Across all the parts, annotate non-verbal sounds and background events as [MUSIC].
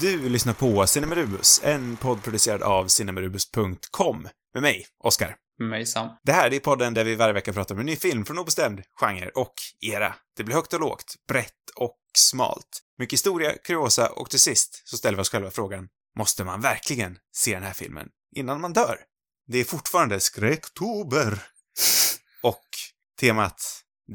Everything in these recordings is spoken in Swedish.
Du lyssnar på Cinemarubus, en podd producerad av cinemarubus.com. Med mig, Oscar. Med mig Sam. Det här är podden där vi varje vecka pratar om en ny film från obestämd genre och era. Det blir högt och lågt, brett och smalt. Mycket historia, kuriosa och till sist så ställer vi oss själva frågan, måste man verkligen se den här filmen innan man dör? Det är fortfarande skräcktober. Och temat,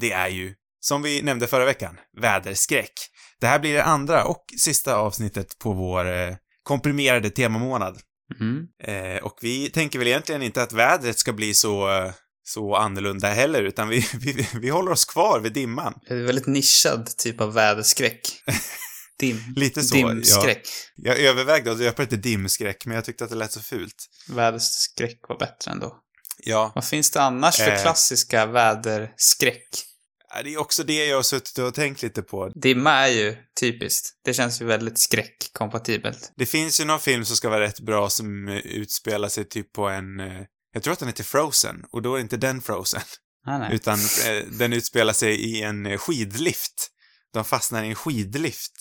det är ju, som vi nämnde förra veckan, väderskräck. Det här blir det andra och sista avsnittet på vår eh, komprimerade temamånad. Mm. Eh, och vi tänker väl egentligen inte att vädret ska bli så, eh, så annorlunda heller, utan vi, [LAUGHS] vi, vi håller oss kvar vid dimman. Det är väldigt nischad typ av väderskräck. [LAUGHS] Dim, Lite så, dimskräck. Jag övervägde att döpa det till dimskräck, men jag tyckte att det lät så fult. Väderskräck var bättre ändå. Ja, Vad finns det annars för Eh. klassiska väderskräck? Det är också det jag har suttit och tänkt lite på. Dimma är ju typiskt. Det känns ju väldigt skräckkompatibelt. Det finns ju någon film som ska vara rätt bra som eh, utspelar sig typ på en... eh, Jag tror att den heter Frozen, och då är inte den Frozen. Nej. Utan eh, den utspelar sig i en skidlift. De fastnar i en skidlift.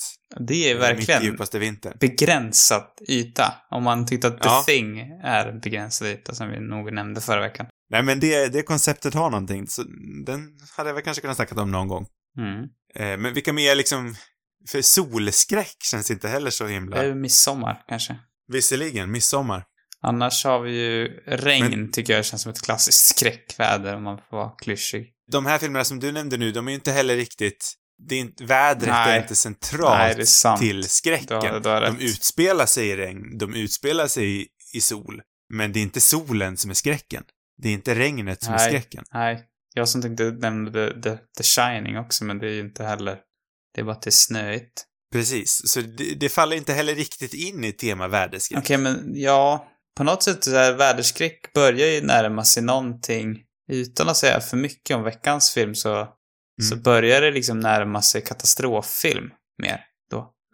Det är Mitt verkligen djupaste vintern. begränsad yta. Om man tyckte att The Ja. Thing är en begränsad yta, som vi nog nämnde förra veckan. Nej, men det, det konceptet har någonting, så den hade jag väl kanske kunnat snacka om någon gång. Mm. Eh, men vilka mer liksom... För solskräck känns inte heller så himla... Det är midsommar, kanske. Visserligen, midsommar. Annars har vi ju regn, Men- tycker jag känns som ett klassiskt [LAUGHS] skräckväder, om man får vara klyschig. De här filmerna som du nämnde nu, de är ju inte heller riktigt... Det är inte, vädret Nej. är inte centralt Nej, det är till skräcken. Du har, du har De rätt. utspelar sig i regn, de utspelar sig i, i sol. Men det är inte solen som är skräcken. Det är inte regnet som är Nej. skräcken. Nej, jag som tänkte nämna The, The, The Shining också, men det är ju inte heller... Det är bara att det är snöigt. Precis, så det, det faller inte heller riktigt in i tema väderskräck. Okej, men ja, på något sätt så här väderskräck börjar ju närma sig någonting. Utan att säga för mycket om veckans film så, så Mm. börjar det liksom närma sig katastroffilm mer.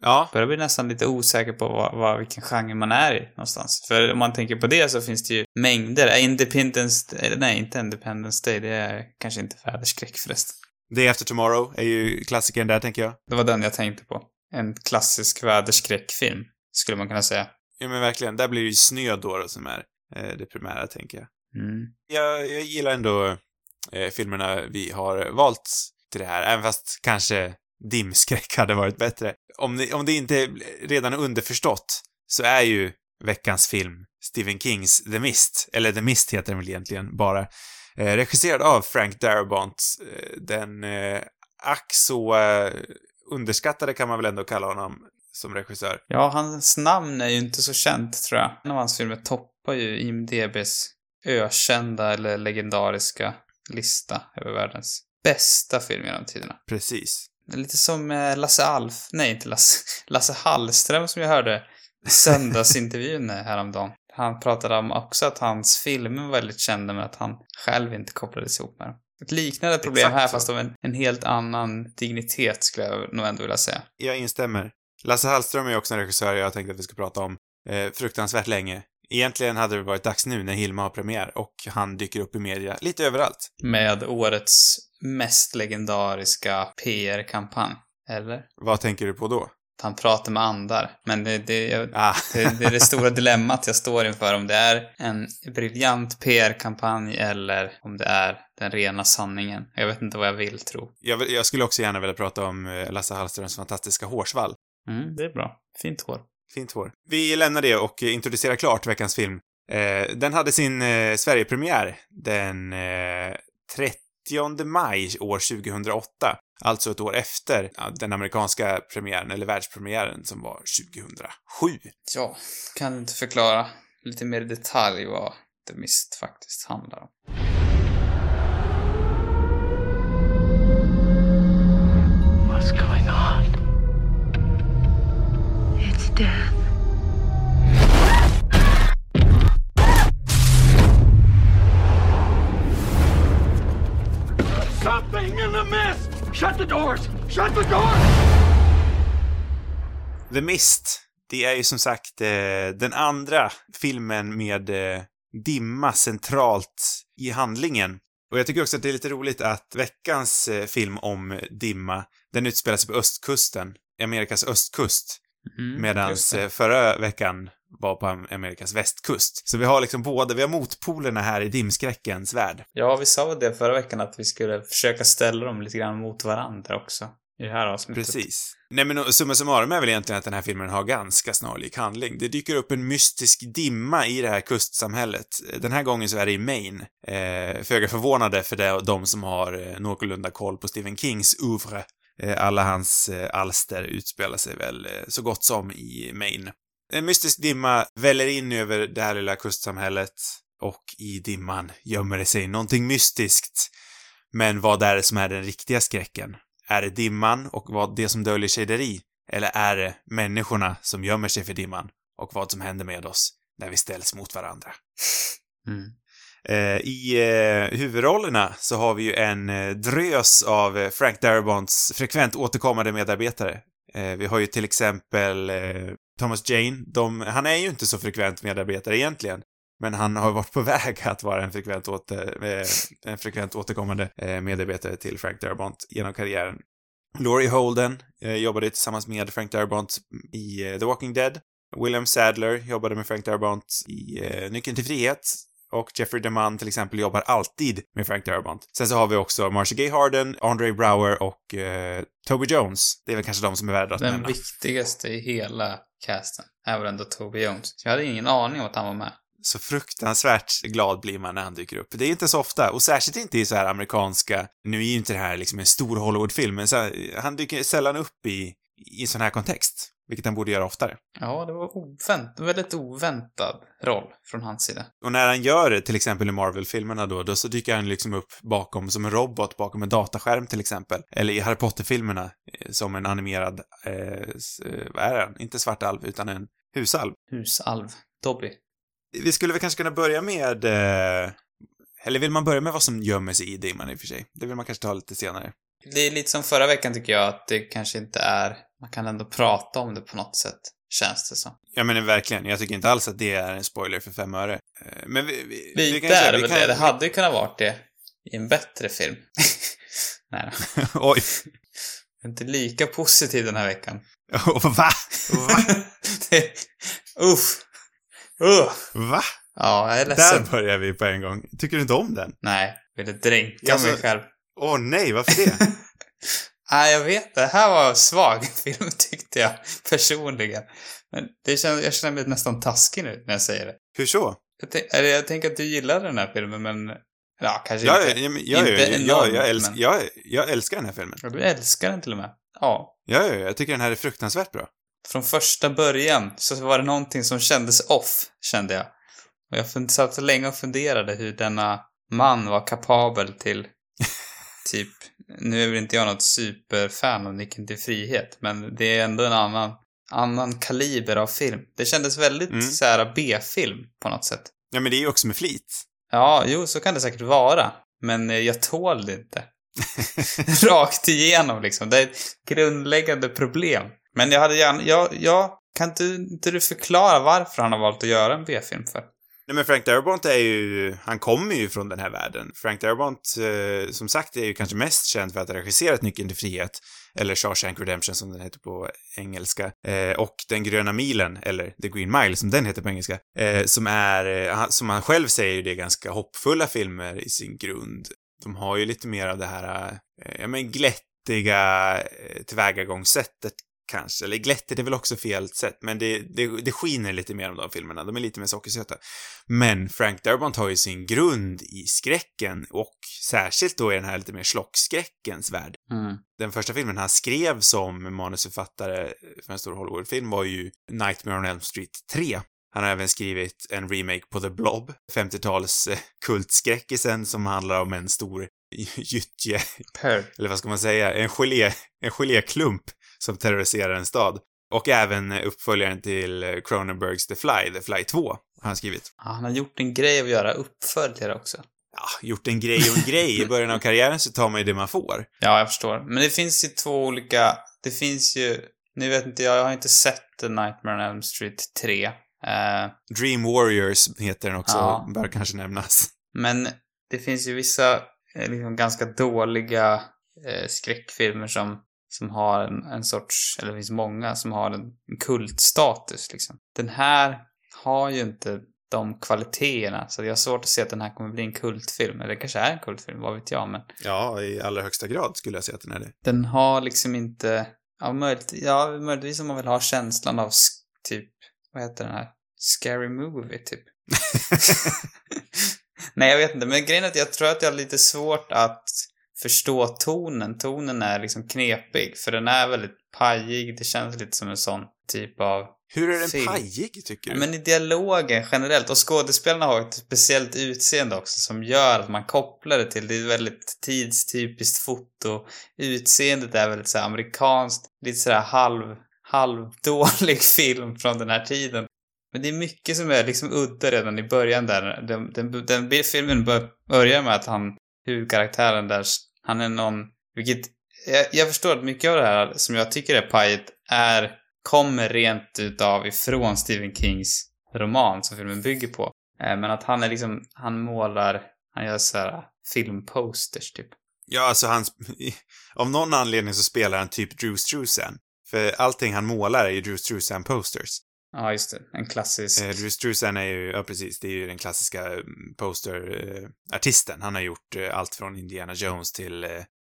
Ja, Börjar bli nästan lite osäker på vad, vad, vilken genre man är i någonstans. För om man tänker på det så finns det ju mängder. Independence, eller nej, inte Independence Day, det är kanske inte väderskräck förresten. Day After Tomorrow är ju klassikern där, tänker jag. Det var den jag tänkte på. En klassisk väderskräckfilm, skulle man kunna säga. Ja, men verkligen. Där blir det ju snö då, då som är eh, det primära, tänker jag. Mm. Jag, jag gillar ändå eh, filmerna vi har valt till det här, även fast kanske dimskräck hade varit bättre. Om det, om det inte redan är underförstått så är ju veckans film Stephen Kings The Mist, eller The Mist heter den väl egentligen bara, eh, regisserad av Frank Darabont. Eh, den eh, ack så eh, underskattade kan man väl ändå kalla honom som regissör. Ja, hans namn är ju inte så känt, tror jag. En av hans filmer toppar ju IMDBs ökända eller legendariska lista över världens bästa film genom tiderna. Precis. Lite som eh, Lasse Alf, nej inte Lasse, [LAUGHS] Lasse Hallström som jag hörde i söndagsintervjun häromdagen. Han pratade om också att hans filmer var väldigt kända men att han själv inte kopplades ihop med dem. Ett liknande problem Exakt här så. fast av en, en helt annan dignitet skulle jag nog ändå vilja säga. Jag instämmer. Lasse Hallström är också en regissör jag har tänkt att vi ska prata om eh, fruktansvärt länge. Egentligen hade det varit dags nu när Hilma har premiär och han dyker upp i media lite överallt. Med årets mest legendariska PR-kampanj. Eller? Vad tänker du på då? Att han pratar med andar. Men det, det, jag, Ah, det, det är det stora [LAUGHS] dilemmat jag står inför. Om det är en briljant PR-kampanj eller om det är den rena sanningen. Jag vet inte vad jag vill tro. jag, jag skulle också gärna vilja prata om eh, Lasse Hallströms fantastiska hårsvall. Mm, det är bra. Fint hår. Fint hår. Vi lämnar det och introducerar klart veckans film. Eh, den hade sin eh, Sverigepremiär den eh, 30 maj år 2008. Alltså ett år efter ja, den amerikanska premiären, eller världspremiären, som var 2007. Ja, kan inte förklara lite mer i detalj vad The Mist faktiskt handlar om? What's going death. Something in the mist! Shut the doors! Shut the doors! The Mist, det är ju som sagt eh, den andra filmen med eh, dimma centralt i handlingen. Och jag tycker också att det är lite roligt att veckans eh, film om dimma, den utspelar sig på östkusten, Amerikas östkust. Mm, Medan det. förra veckan var på Am- Amerikas västkust. Så vi har liksom båda, vi har motpolerna här i dimskräckens värld. Ja, vi sa det förra veckan att vi skulle försöka ställa dem lite grann mot varandra också. I det här avsnittet. Precis. Nej men summa summarum är väl egentligen att den här filmen har ganska snarlik handling. Det dyker upp en mystisk dimma i det här kustsamhället. Den här gången så är det i Maine. Eh, föga förvånande för det, de som har eh, någorlunda koll på Stephen Kings oeuvre. Eh, alla hans eh, alster utspelar sig väl eh, så gott som i Maine. En mystisk dimma väller in över det här lilla kustsamhället och i dimman gömmer det sig någonting mystiskt. Men vad är det som är den riktiga skräcken? Är det dimman och vad det som döljer sig där i? Eller är det människorna som gömmer sig för dimman och vad som händer med oss när vi ställs mot varandra? Mm. Eh, I eh, huvudrollerna så har vi ju en eh, drös av eh, Frank Darabonts frekvent återkommande medarbetare. Eh, vi har ju till exempel eh, Thomas Jane. De, han är ju inte så frekvent medarbetare egentligen. Men han har varit på [LAUGHS] väg att vara en frekvent, åter, eh, en frekvent återkommande eh, medarbetare till Frank Darabont genom karriären. Laurie Holden eh, jobbade tillsammans med Frank Darabont i eh, The Walking Dead. William Sadler jobbade med Frank Darabont i eh, Nyckeln till frihet. Och Jeffrey DeMunn till exempel jobbar alltid med Frank Darabont. Sen så har vi också Marcia Gay Harden, Andre Brower och eh, Toby Jones. Det är väl kanske de som är värda att Den nämna. viktigaste i hela casten är väl ändå Toby Jones. Jag hade ingen aning om att han var med. så fruktansvärt glad blir man när han dyker upp. Det är inte så ofta, och särskilt inte i så här amerikanska, nu är ju inte det här liksom en stor Hollywoodfilm, men så här, han dyker sällan upp i, i sån här kontext, vilket han borde göra oftare. Ja, det var ovänt, väldigt oväntad roll från hans sida. Och när han gör det, till exempel i Marvel-filmerna då, då så dyker han liksom upp bakom, som en robot, bakom en dataskärm till exempel. Eller i Harry Potter-filmerna, eh, som en animerad, eh, eh, vad är han? Inte svartalv, utan en husalv. Husalv. Dobby. Vi skulle väl kanske kunna börja med, eh, eller vill man börja med vad som gömmer sig i dimman i och för sig? Det vill man kanske ta lite senare. Det är lite som förra veckan tycker jag, att det kanske inte är... Man kan ändå prata om det på något sätt, känns det som. Jag menar verkligen, jag tycker inte alls att det är en spoiler för fem öre. Eh, Men vi, vi, vi Lite kan säga- är det vi väl kan- det. Det hade ju kunnat varit det i en bättre film. [LAUGHS] Nej då. [LAUGHS] Oj. Jag är inte lika positiv den här veckan. [LAUGHS] Va? Va? Det- Uff. Uh. Va? Ja, jag är Där ledsen. börjar vi på en gång. Tycker du inte om den? Nej, ville dränka Alltså- mig själv. Åh nej, varför det? [LAUGHS] Nej, jag vet. Det här var en svag [LAUGHS] film tyckte jag personligen. Men det känns, jag känner mig nästan taskig nu när jag säger det. Hur så? Jag, tänk, jag tänker att du gillar den här filmen, men... Ja, kanske Jag, inte. jag, jag, inte jag, enormt, jag, älsk, men- jag, jag älskar den här filmen. Ja, du älskar den till och med. Ja. Ja, ja, jag tycker den här är fruktansvärt bra. Från första början så var det någonting som kändes off, kände jag. Och jag satt så länge och funderade hur denna man var kapabel till [LAUGHS] typ, nu är väl inte jag något superfan av Nicken till frihet, men det är ändå en annan, annan kaliber av film. Det kändes väldigt Mm. så här B-film på något sätt. Ja, men det är ju också med flit. Ja, jo, så kan det säkert vara. Men eh, jag tål det inte. [LAUGHS] Rakt igenom liksom. Det är ett grundläggande problem. Men jag hade gärna, jag, jag, kan inte, inte du förklara varför han har valt att göra en B-film för? Nej, men Frank Darabont är ju, han kommer ju från den här världen. Frank Darabont, eh, som sagt, är ju kanske mest känd för att ha regisserat Nyckeln till frihet, eller Shawshank Redemption som den heter på engelska, eh, och Den gröna milen, eller The Green Mile som den heter på engelska, eh, som är, eh, som han själv säger, det är ganska hoppfulla filmer i sin grund. De har ju lite mer av det här, eh, ja men glättiga eh, tillvägagångssättet kanske, eller glättigt är väl också fel sätt, men det, det, det skiner lite mer om de filmerna, de är lite mer sockersöta. Men Frank Darabont har ju sin grund i skräcken och särskilt då i den här lite mer slockskräckens värld. Mm. Den första filmen han skrev som manusförfattare för en stor Hollywoodfilm var ju Nightmare on Elm Street 3. Han har även skrivit en remake på The Blob, 50-tals eh, kultskräckisen som handlar om en stor [LAUGHS] gyttje, Per. eller vad ska man säga, en gelé, en geléklump som terroriserar en stad. Och även uppföljaren till Cronenbergs The Fly, The Fly 2, har han skrivit. Ja, han har gjort en grej av att göra uppföljare också. Ja, gjort en grej och en grej. I början av karriären så tar man ju det man får. Ja, jag förstår. Men det finns ju två olika, det finns ju, nu vet inte jag, jag har inte sett The Nightmare on Elm Street 3. Eh, Dream Warriors heter den också, Ja. bör kanske nämnas. Men det finns ju vissa eh, liksom ganska dåliga eh, skräckfilmer som som har en, en sorts, eller det finns många som har en, en kultstatus liksom. Den här har ju inte de kvaliteterna, så jag har svårt att se att den här kommer bli en kultfilm. Eller det kanske är en kultfilm, vad vet jag, men Ja, i allra högsta grad skulle jag säga att den är det. den har liksom inte, ja, möjligt, ja möjligtvis om man vill ha känslan av typ, vad heter den här? Scary movie, typ. [LAUGHS] [LAUGHS] Nej, jag vet inte, men grejen är att jag tror att jag har lite svårt att förstå tonen. Tonen är liksom knepig, för den är väldigt pajig. Det känns lite som en sån typ av... Hur är den Film. pajig, tycker du? Men i dialogen generellt, och skådespelarna har ett speciellt utseende också som gör att man kopplar det till, det är väldigt tidstypiskt foto. Utseendet är väldigt så här amerikanskt, lite sådär halv, halvdålig [LAUGHS] film från den här tiden. Men det är mycket som är liksom udda redan i början där. Den, den, den filmen bör- börjar med att han, huvudkaraktären där, han är någon, vilket, jag, jag förstår att mycket av det här som jag tycker är pajigt är, kommer rent utav ifrån Stephen Kings roman som filmen bygger på. Eh, men att han är liksom, han målar, han gör så här ah, filmposters typ. Ja, alltså han... [LAUGHS] Av någon anledning så spelar han typ Drew Struzan. För allting han målar är ju Drew Struzan posters. Ja, just det. En klassisk... Eh, Drew Struzan är ju, ja precis, det är ju den klassiska posterartisten. Han har gjort eh, allt från Indiana Jones till eh,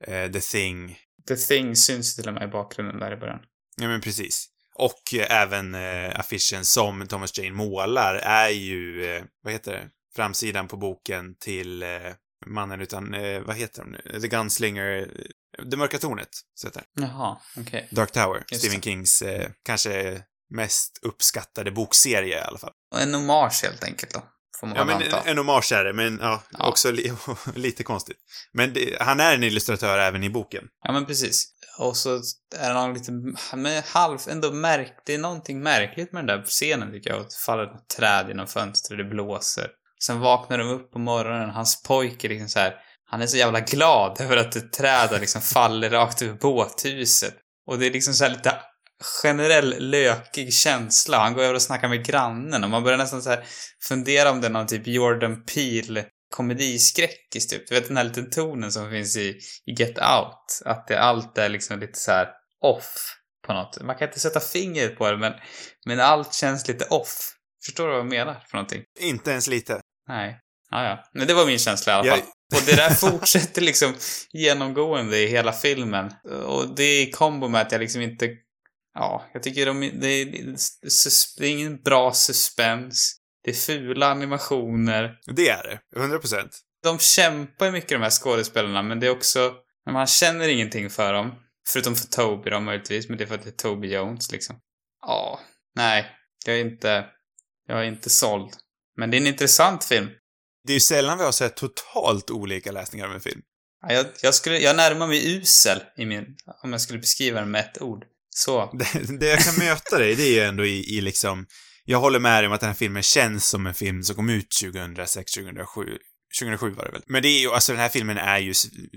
eh, The Thing. The Thing syns till och med i bakgrunden där i början. Ja, men precis. Och eh, även eh, affischen som Thomas Jane målar är ju, eh, vad heter det, framsidan på boken till eh, mannen utan, eh, vad heter de nu? The Gunslinger, eh, Det mörka tornet, så heter det. Jaha, okej. Dark Tower, Just Stephen det. Kings eh, kanske mest uppskattade bokserie i alla fall. Och en hommage helt enkelt då. Får man Ja, men en, anta. en hommage är det, men ja, Ja. också li [LAUGHS] lite konstigt. Men det, han är en illustratör även i boken. Ja, men precis. Och så är någon lite, men halv, ändå märk, det är någonting märkligt med den där scenen tycker jag. Det faller ett träd genom fönstret, det blåser. Sen vaknar de upp på morgonen, hans pojke liksom så här, han är så jävla glad [LAUGHS] över att ett träd har liksom faller rakt över båthuset. Och det är liksom så här lite generell lökig känsla. Han går över och snackar med grannen och man börjar nästan så här fundera om det är någon typ Jordan Peele komediskräckis typ. Du vet den här liten tonen som finns i, i Get Out. Att det allt är liksom lite så här off på något. Man kan inte sätta fingret på det men, men allt känns lite off. Förstår du vad jag menar för någonting? Inte ens lite. Nej. Ja, ja. Men det var min känsla i alla Jag- fall. Och det där fortsätter liksom genomgående i hela filmen. Och det är i kombo med att jag liksom inte... Ja, jag tycker de, det, är, det är ingen bra suspens. Det är fula animationer. Det är det. 100 procent. De kämpar ju mycket de här skådespelarna, men det är också... Man känner ingenting för dem. Förutom för Toby då möjligtvis, men det är för att det är Toby Jones liksom. Ja, nej. Jag är inte... Jag är inte såld. Men det är en intressant film. Det är ju sällan vi har sett totalt olika läsningar av en film. Ja, Jag, jag, skulle, jag närmar mig usel i min, om jag skulle beskriva den med ett ord. Så. [LAUGHS] Det, det jag kan möta dig, det är ju ändå i, i liksom... Jag håller med dig om att den här filmen känns som en film som kom ut 2006, 2007. 2007 var det väl. Men det är ju, alltså den här filmen är ju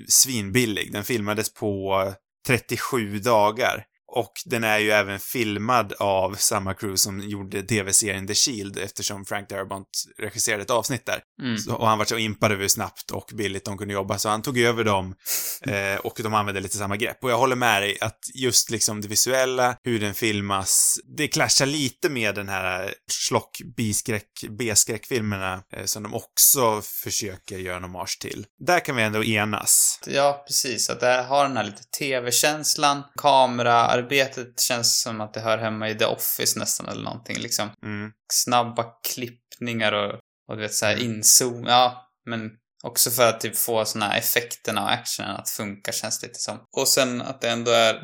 svinbillig. Den filmades på 37 dagar. Och den är ju även filmad av samma crew som gjorde tv-serien The Shield eftersom Frank Darabont regisserade ett avsnitt där. Mm. Så, och han var så impad över hur snabbt och billigt de kunde jobba, så han tog över dem [LAUGHS] eh, och de använde lite samma grepp. Och jag håller med dig att just liksom det visuella, hur den filmas, det clashar lite med den här slock, biskräck, B-skräckfilmerna eh, som de också försöker göra en hommage till. Där kan vi ändå enas. Ja, precis. Att det har den här lite TV-känslan. Kameraarbetet känns som att det hör hemma i The Office nästan eller någonting liksom. Mm. Snabba klippningar och, och du vet såhär inzoom. Ja, men också för att typ få såna här effekterna och actionen att funka känns det lite som. Och sen att det ändå är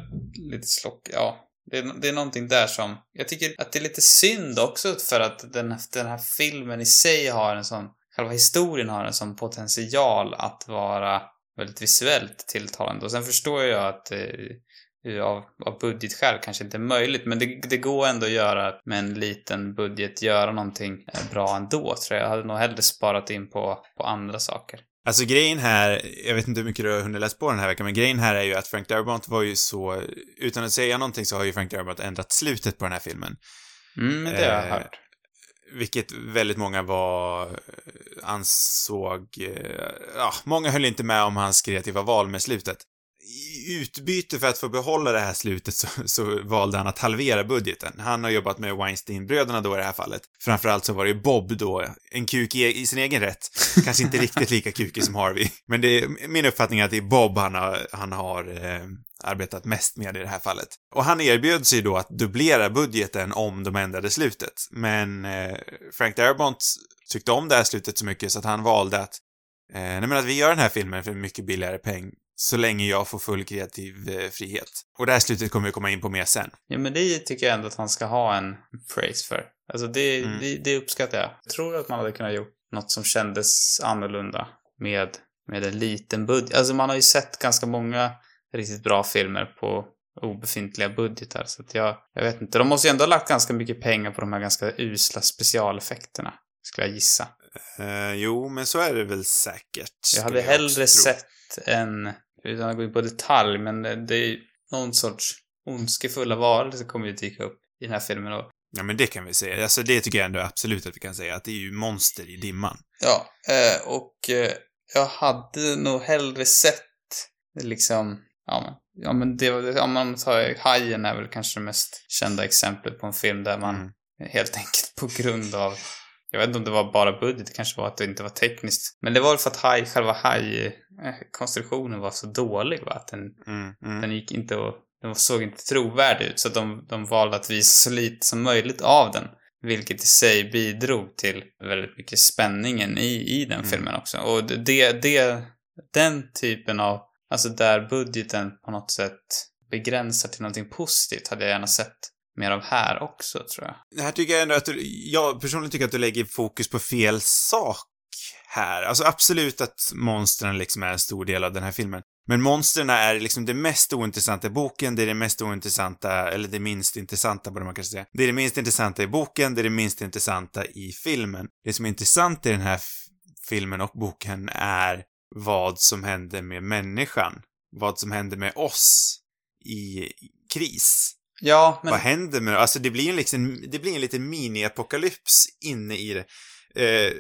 lite slock, ja. Det är, det är någonting där som... Jag tycker att det är lite synd också för att den, den här filmen i sig har en sån... Själva historien har en sån potential att vara väldigt visuellt tilltalande. Och sen förstår jag att eh, av, av budgetskäl kanske inte är möjligt, men det, det går ändå att göra med en liten budget, göra någonting eh, bra ändå, tror jag. Jag hade nog hellre sparat in på, på andra saker. Alltså grejen här, jag vet inte hur mycket du har hunnit läsa på den här veckan, men grejen här är ju att Frank Darabont var ju så, utan att säga någonting så har ju Frank Darabont ändrat slutet på den här filmen. Mm, det har jag Eh, hört. Vilket väldigt många var, ansåg, eh, ja, många höll inte med om hans kreativa val med slutet i utbyte för att få behålla det här slutet så, så valde han att halvera budgeten. Han har jobbat med Weinstein-bröderna då i det här fallet. Framförallt så var det ju Bob då, en kuk i, i sin egen rätt. Kanske inte riktigt lika kukig som Harvey. Men det är min uppfattning att det är Bob han har, han har eh, arbetat mest med i det här fallet. Och han erbjöd sig då att dubblera budgeten om de ändrade slutet. Men eh, Frank Darabont tyckte om det här slutet så mycket så att han valde att eh, nej men att vi gör den här filmen för mycket billigare peng så länge jag får full kreativ eh, frihet. Och det här slutet kommer vi komma in på mer sen. Ja, men det tycker jag ändå att han ska ha en praise för. Alltså det, Mm. det, det uppskattar jag. Jag tror att man hade kunnat gjort något som kändes annorlunda med, med en liten budget. Alltså man har ju sett ganska många riktigt bra filmer på obefintliga budgetar. Så att jag, jag vet inte. De måste ju ändå ha lagt ganska mycket pengar på de här ganska usla specialeffekterna. Skulle jag gissa. Eh, jo, men så är det väl säkert. Jag hade hellre sett en, utan att gå in på detalj, men det är någon sorts ondskefulla varelser kommer ju dyka upp i den här filmen och Ja, men det kan vi säga. Alltså, det tycker jag ändå absolut att vi kan säga, att det är ju monster i dimman. Ja, eh, och eh, jag hade nog hellre sett liksom, ja men, ja men det var, om man tar Hajen är väl kanske det mest kända exemplet på en film där man Mm. helt enkelt på grund av, jag vet inte om det var bara budget, det kanske var att det inte var tekniskt, men det var för att haj, själva haj-konstruktionen var så dålig va, att den, Mm, mm. den gick inte och, den såg inte trovärdig ut, så de, de valde att visa så lite som möjligt av den. Vilket i sig bidrog till väldigt mycket spänningen i, i den Mm. filmen också. Och det, det, den typen av, alltså där budgeten på något sätt begränsar till någonting positivt hade jag gärna sett mer av här också, tror jag. Det här tycker jag ändå att du, jag personligen tycker att du lägger fokus på fel sak här. Alltså absolut att monstren liksom är en stor del av den här filmen. Men monstren är liksom det mest ointressanta i boken, det är det mest ointressanta, eller det minst intressanta borde man kanske säga. Det är det minst intressanta i boken, det är det minst intressanta i filmen. Det som är intressant i den här filmen och boken är vad som händer med människan. Vad som händer med oss i kris. Ja, men... Vad händer med Alltså det blir en liksom, det blir en liten mini-apokalyps inne i det. Eh,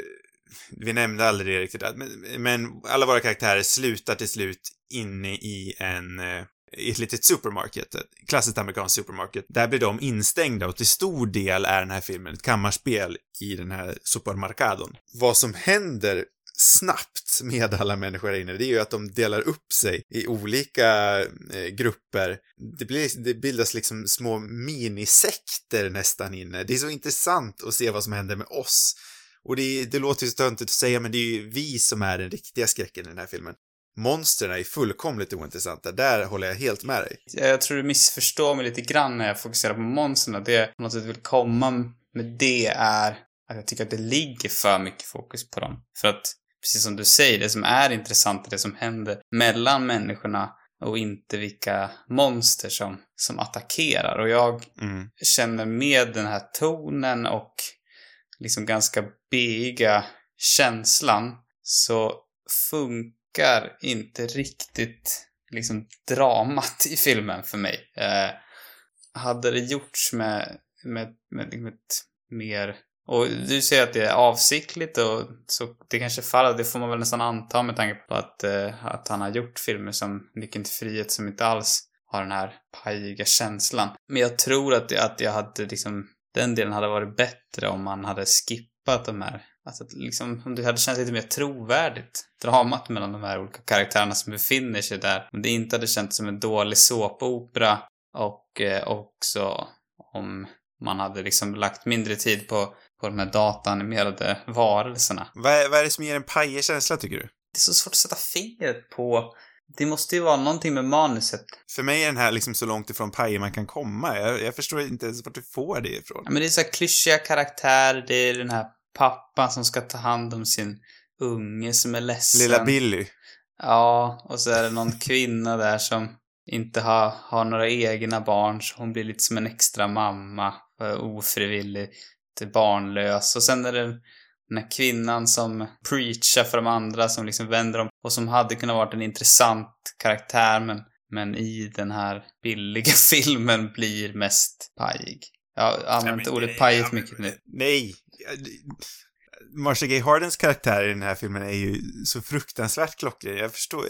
vi nämnde aldrig det riktigt, men, men alla våra karaktärer slutar till slut inne i en eh, i ett litet supermarket, ett klassiskt amerikanskt supermarket. Där blir de instängda och till stor del är den här filmen ett kammarspel i den här supermarkadon. Vad som händer snabbt med alla människor här inne, det är ju att de delar upp sig i olika eh, grupper. Det, blir, det bildas liksom små minisekter nästan inne. Det är så intressant att se vad som händer med oss. Och det, det låter ju så töntigt att säga, men det är ju vi som är den riktiga skräcken i den här filmen. Monstren är fullkomligt ointressanta. Där håller jag helt med dig. Jag tror du missförstår mig lite grann när jag fokuserar på monstren. Det jag på något sätt vill komma med det är att jag tycker att det ligger för mycket fokus på dem. För att, precis som du säger, det som är intressant är det som händer mellan människorna och inte vilka monster som, som attackerar. Och jag Mm. känner med den här tonen och liksom ganska beiga känslan så funkar inte riktigt liksom dramat i filmen för mig. Eh, hade det gjorts med, med, med, med ett mer... Och du säger att det är avsiktligt och så det kanske faller, det får man väl nästan anta med tanke på att, eh, att han har gjort filmer som Nyckeln till frihet som inte alls har den här pajiga känslan. Men jag tror att, att jag hade liksom, den delen hade varit bättre om man hade skippat de här, alltså att liksom, om det hade känts lite mer trovärdigt, dramat mellan de här olika karaktärerna som befinner sig där. Om det inte hade känts som en dålig såpopera och eh, också om man hade liksom lagt mindre tid på, på de här dataanimerade varelserna. Vad, är, vad är det som ger en pajig känsla, tycker du? Det är så svårt att sätta fingret på. Det måste ju vara någonting med manuset. För mig är den här liksom så långt ifrån pajig man kan komma. Jag, jag förstår inte ens vart du får det ifrån. Ja, men det är så här klyschiga karaktärer. Det är den här pappan som ska ta hand om sin unge som är ledsen. Lilla Billy. Ja, och så är det någon kvinna där som inte har, har några egna barn, så hon blir lite som en extra mamma, ofrivilligt barnlös. Och sen är det den här kvinnan som preachar för de andra, som liksom vänder om, och som hade kunnat vara en intressant karaktär, men, men i den här billiga [LAUGHS] filmen blir mest pajig. Jag har använt men ordet nej, pajigt mycket nu. Nej. Marsha Gay Hardens karaktär i den här filmen är ju så fruktansvärt klockren. Jag förstår...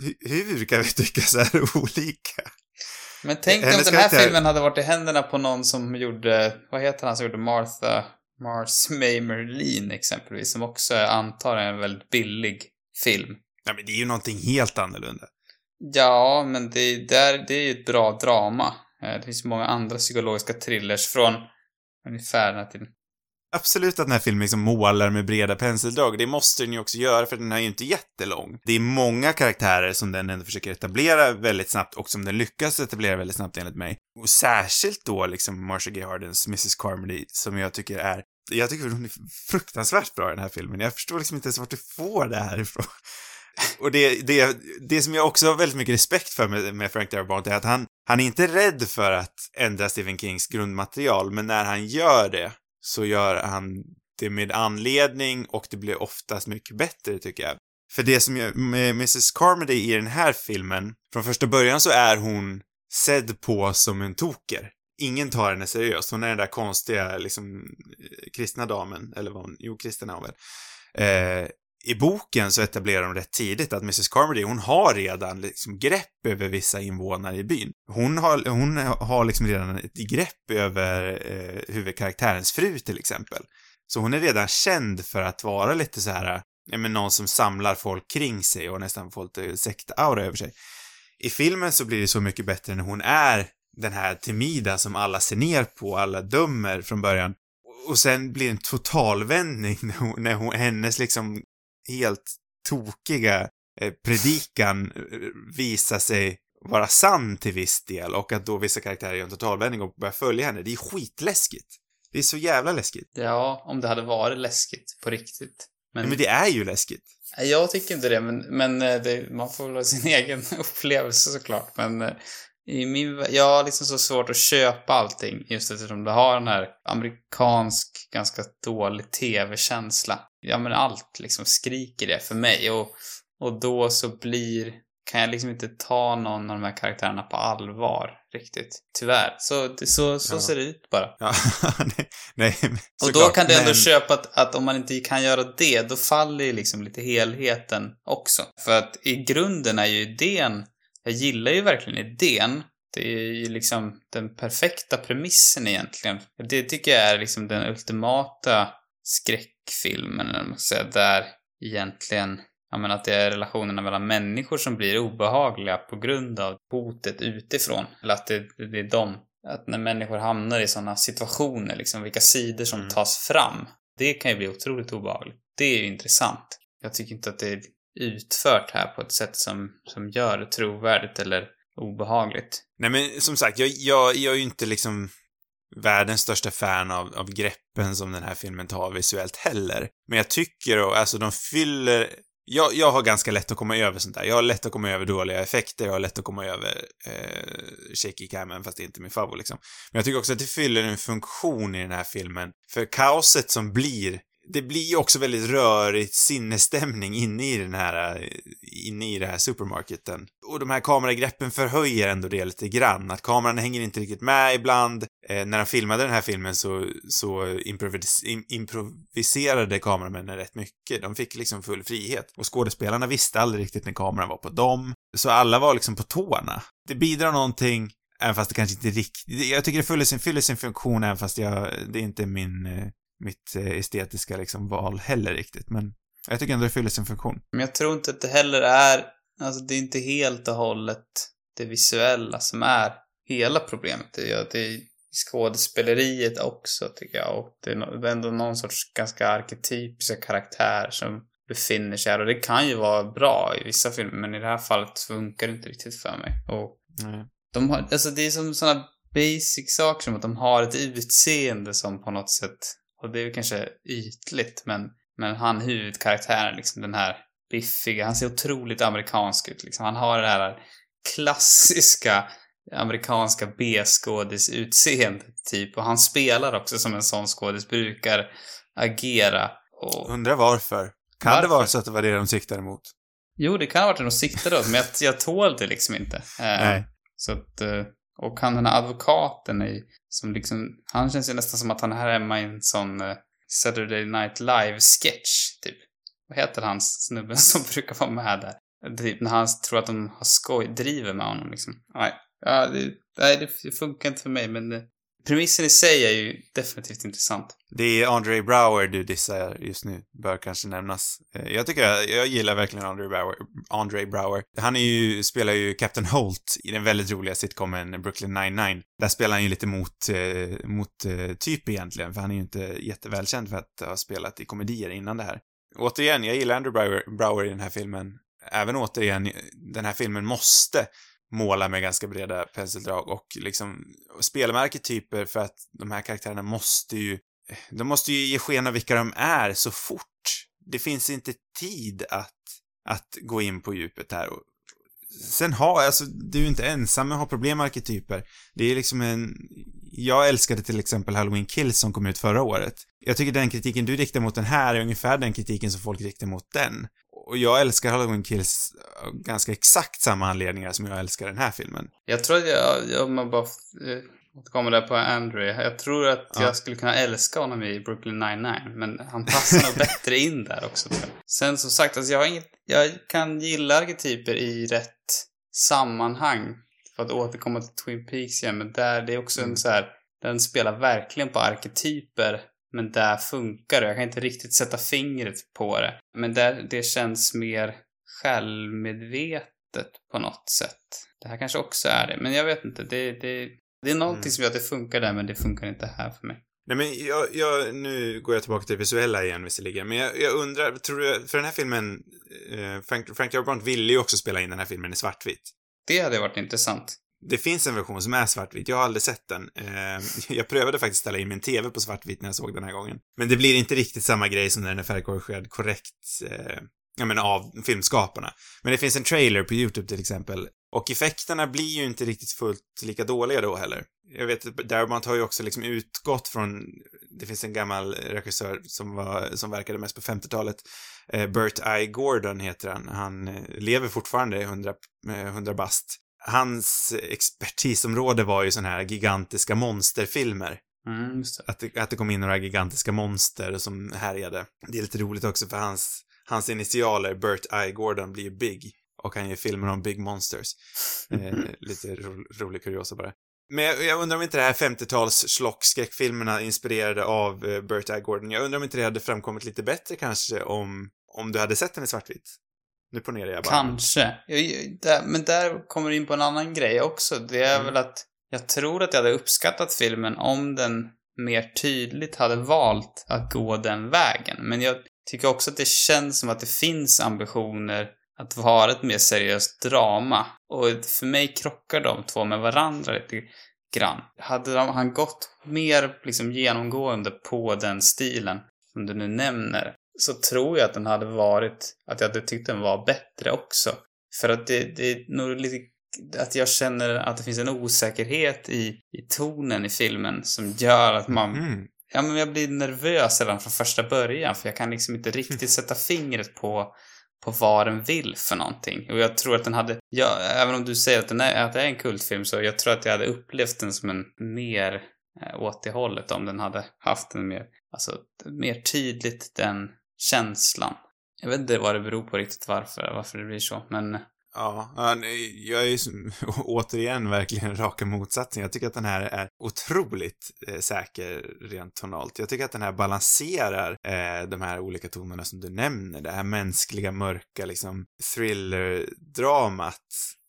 hu- hur kan vi tycka så här olika? Men tänk om den här karaktär- filmen hade varit i händerna på någon som gjorde, vad heter han som gjorde Martha, Mars May Merlin exempelvis, som också är antagligen en väldigt billig film. Nej, men det är ju någonting helt annorlunda. Ja, men det, där, det är ju ett bra drama. Eh, Det finns många andra psykologiska thrillers från ungefär den här tiden. Absolut att den här filmen liksom målar med breda penseldrag. Det måste den ju också göra för den är ju inte jättelång. Det är många karaktärer som den ändå försöker etablera väldigt snabbt och som den lyckas etablera väldigt snabbt enligt mig. Och särskilt då liksom Marcia Gay Hardens Mrs Carmody som jag tycker är jag tycker hon är fruktansvärt bra i den här filmen. Jag förstår liksom inte ens vart du får det här ifrån. [LAUGHS] Och det, det, det som jag också har väldigt mycket respekt för med, med Frank Darabont är att han, han är inte rädd för att ändra Stephen Kings grundmaterial, men när han gör det så gör han det med anledning och det blir oftast mycket bättre tycker jag. För det som jag, med Mrs Carmody i den här filmen, från första början så är hon sedd på som en toker. Ingen tar henne seriöst. Hon är den där konstiga, liksom, eh, kristna damen, eller vad hon, jo, kristen är hon väl. Eh, i boken så etablerar de rätt tidigt att Mrs Carmody, hon har redan liksom grepp över vissa invånare i byn. Hon har, hon har liksom redan ett grepp över eh, huvudkaraktärens fru till exempel. Så hon är redan känd för att vara lite så här, ja men någon som samlar folk kring sig och nästan får lite sektaura över sig. I filmen så blir det så mycket bättre när hon är den här timida som alla ser ner på, alla dömer från början. Och sen blir det en totalvändning när, hon, när hon, hennes liksom helt tokiga eh, predikan eh, visar sig vara sann till viss del och att då vissa karaktärer gör en totalvändning och börjar följa henne. Det är skitläskigt. Det är så jävla läskigt. Ja, om det hade varit läskigt på riktigt. Men, Men, men det är ju läskigt. Jag tycker inte det, men, men eh, det, man får väl ha sin [LAUGHS] egen upplevelse såklart. Men i min, jag har liksom så svårt att köpa allting just eftersom det har den här amerikansk, ganska dålig tv-känsla. Ja, men allt liksom skriker det för mig och, och då så blir, kan jag liksom inte ta någon av de här karaktärerna på allvar riktigt. Tyvärr. Så, så, så Ja. ser det ut bara. Ja, [LAUGHS] nej, nej. Och då såklart, kan du ändå men- köpa att, att om man inte kan göra det, då faller ju liksom lite helheten också. För att i grunden är ju idén, jag gillar ju verkligen idén. Det är ju liksom den perfekta premissen egentligen. Det tycker jag är liksom den ultimata skräckfilmen, eller man säga, där egentligen Ja men att det är relationerna mellan människor som blir obehagliga på grund av hotet utifrån. Eller att det, det är de. Att när människor hamnar i sådana situationer, liksom vilka sidor som Mm. tas fram. Det kan ju bli otroligt obehagligt. Det är ju intressant. Jag tycker inte att det är utfört här på ett sätt som, som gör det trovärdigt eller obehagligt. Nej men som sagt, jag, jag, jag är ju inte liksom världens största fan av, av greppen som den här filmen tar visuellt heller. Men jag tycker, och, alltså de fyller jag, jag har ganska lätt att komma över sånt där. Jag har lätt att komma över dåliga effekter, jag har lätt att komma över eh, shaky camen, fast det är inte min favorit liksom. Men jag tycker också att det fyller en funktion i den här filmen. För kaoset som blir, det blir ju också väldigt rörig sinnesstämning inne i den här, inne i den här supermarketen. Och de här kameragreppen förhöjer ändå det lite grann. Att kameran hänger inte riktigt med ibland. Eh, när de filmade den här filmen så, så improvis im improviserade kameramännen rätt mycket. De fick liksom full frihet. Och skådespelarna visste aldrig riktigt när kameran var på dem. Så alla var liksom på tårna. Det bidrar någonting, även fast det kanske inte riktigt... Jag tycker det fyller sin, fyller sin funktion, även fast jag, det är inte min, eh, mitt eh, estetiska liksom val heller riktigt. Men jag tycker ändå det fyller sin funktion. Men jag tror inte att det heller är, alltså det är inte helt och hållet det visuella som är hela problemet. Det är, det är skådespeleriet också tycker jag. Och det är, no- det är ändå någon sorts ganska arketypiska karaktär som befinner sig här. Och det kan ju vara bra i vissa filmer, men i det här fallet funkar det inte riktigt för mig. Och Nej. de har, alltså det är som sådana basic saker som att de har ett utseende som på något sätt, och det är ju kanske ytligt, men, men han huvudkaraktären, liksom den här biffiga, han ser otroligt amerikansk ut liksom. Han har det här klassiska amerikanska B-skådis-utseendet typ, och han spelar också som en sån skådis brukar agera. Och... Undrar varför. Kan Varför? det vara så att det var det de siktade mot? Jo, det kan ha varit det de siktade åt, men jag, jag tål det liksom inte. Eh, Nej. Så att, eh, och han den här advokaten är som liksom, han känns ju nästan som att han är här hemma i en sån eh, Saturday Night Live-sketch, typ. Vad heter han snubben [LAUGHS] som brukar vara med där? Typ när han tror att de har skoj, driver med honom liksom. Nej, ja, det, nej, det funkar inte för mig, men det, premissen i sig är ju definitivt intressant. Det är Andre Brower du dissar just nu, bör kanske nämnas. Eh, jag tycker, jag, jag gillar verkligen Andre Brower, Andre Brower. Han är ju, spelar ju Captain Holt i den väldigt roliga sitcomen Brooklyn 99. Där spelar han ju lite mot, eh, mot eh, typ egentligen, för han är ju inte jättevälkänd för att ha spelat i komedier innan det här. Återigen, jag gillar Andre Brower, Brower i den här filmen. Även återigen, den här filmen måste måla med ganska breda penseldrag och liksom spela med arketyper för att de här karaktärerna måste ju, de måste ju ge sken av vilka de är så fort. Det finns inte tid att, att gå in på djupet här. Och sen har, alltså, du är inte ensam med att ha problem med arketyper. Det är liksom en, jag älskade till exempel Halloween Kills som kom ut förra året. Jag tycker den kritiken du riktar mot den här är ungefär den kritiken som folk riktar mot den. Och jag älskar Halloween Kills av ganska exakt samma anledningar som jag älskar den här filmen. Jag tror att jag, jag man bara eh, återkommer där på Andrew. Jag tror att Ja. jag skulle kunna älska honom i Brooklyn 99 men han passar nog [LAUGHS] bättre in där också. Sen som sagt, alltså jag har inget, jag kan gilla arketyper i rätt sammanhang. För att återkomma till Twin Peaks igen, men där, det är också Mm. en så här, den spelar verkligen på arketyper, men där funkar det. Jag kan inte riktigt sätta fingret på det. Men där, det känns mer självmedvetet på något sätt. Det här kanske också är det, men jag vet inte. Det, det, det är någonting Mm. som gör att det funkar där, men det funkar inte här för mig. Nej men jag, jag, nu går jag tillbaka till det visuella igen visserligen, men jag, jag undrar, tror du, för den här filmen, eh, Frank, Frank Darabont ville ju också spela in den här filmen i svartvitt. Det hade varit intressant. Det finns en version som är svartvit, jag har aldrig sett den. Eh, [LAUGHS] jag prövade faktiskt ställa in min TV på svartvitt när jag såg den här gången. Men det blir inte riktigt samma grej som när den är färgkorrigerad korrekt, eh, ja, jag menar av filmskaparna. Men det finns en trailer på YouTube till exempel. Och effekterna blir ju inte riktigt fullt lika dåliga då heller. Jag vet att Darabont har ju också liksom utgått från, det finns en gammal regissör som var, som verkade mest på 50-talet. Bert eh, Burt I. Gordon heter han. Han lever fortfarande 100, 100 bast. Hans expertisområde var ju såna här gigantiska monsterfilmer. Mm. Att det, att det kom in några gigantiska monster som härjade. Det är lite roligt också för hans, hans initialer, Burt I. Gordon, blir ju Big. Och han gör filmer om Big Monsters. Eh, [LAUGHS] lite ro, rolig kuriosa bara. Men jag, jag undrar om inte det här 50-tals schlock-skräckfilmerna inspirerade av eh, Burt I. Gordon, jag undrar om inte det hade framkommit lite bättre kanske om, om du hade sett den i svartvitt? Nu ponerar jag bara. Kanske. Jag, där, men där kommer du in på en annan grej också. Det är Mm. väl att jag tror att jag hade uppskattat filmen om den mer tydligt hade valt att gå den vägen. Men jag tycker också att det känns som att det finns ambitioner att vara ett mer seriöst drama. Och för mig krockar de två med varandra lite grann. Hade de, han gått mer liksom genomgående på den stilen, som du nu nämner, så tror jag att den hade varit, att jag hade tyckt den var bättre också. För att det, det är nog lite att jag känner att det finns en osäkerhet i, i tonen i filmen som gör att man Mm. Ja, men jag blir nervös redan från första början för jag kan liksom inte riktigt [LAUGHS] sätta fingret på, på vad den vill för någonting. Och jag tror att den hade, ja, även om du säger att, den är, att det är en kultfilm så jag tror att jag hade upplevt den som en mer eh, åt det hållet om den hade haft en mer, alltså mer tydligt den känslan. Jag vet inte vad det beror på riktigt varför, varför det blir så, men eh. Ja, jag är ju som- [LAUGHS] återigen verkligen raka motsatsen. Jag tycker att den här är otroligt eh, säker rent tonalt. Jag tycker att den här balanserar eh, de här olika tonerna som du nämner. Det här mänskliga, mörka, liksom thriller-dramat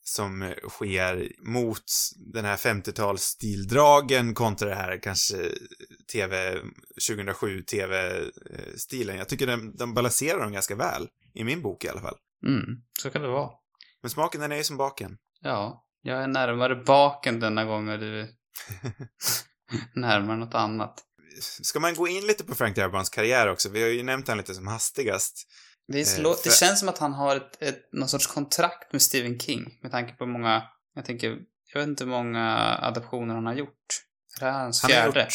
som eh, sker mot den här 50-talsstildragen kontra det här kanske TV 2007 TV-stilen. Jag tycker den, de balanserar dem ganska väl. I min bok i alla fall. mm, så kan det vara. Men smaken den är ju som baken. Ja, jag är närmare baken denna gång och du är [LAUGHS] närmare något annat. Ska man gå in lite på Frank Darabonts karriär också? Vi har ju nämnt han lite som hastigast. Det, är Eh, slå, det känns som att han har ett, ett, någon sorts kontrakt med Stephen King. Med tanke på många, jag tänker, jag vet inte hur många adaptioner han har gjort. Är det här hans Han har fjärde? gjort...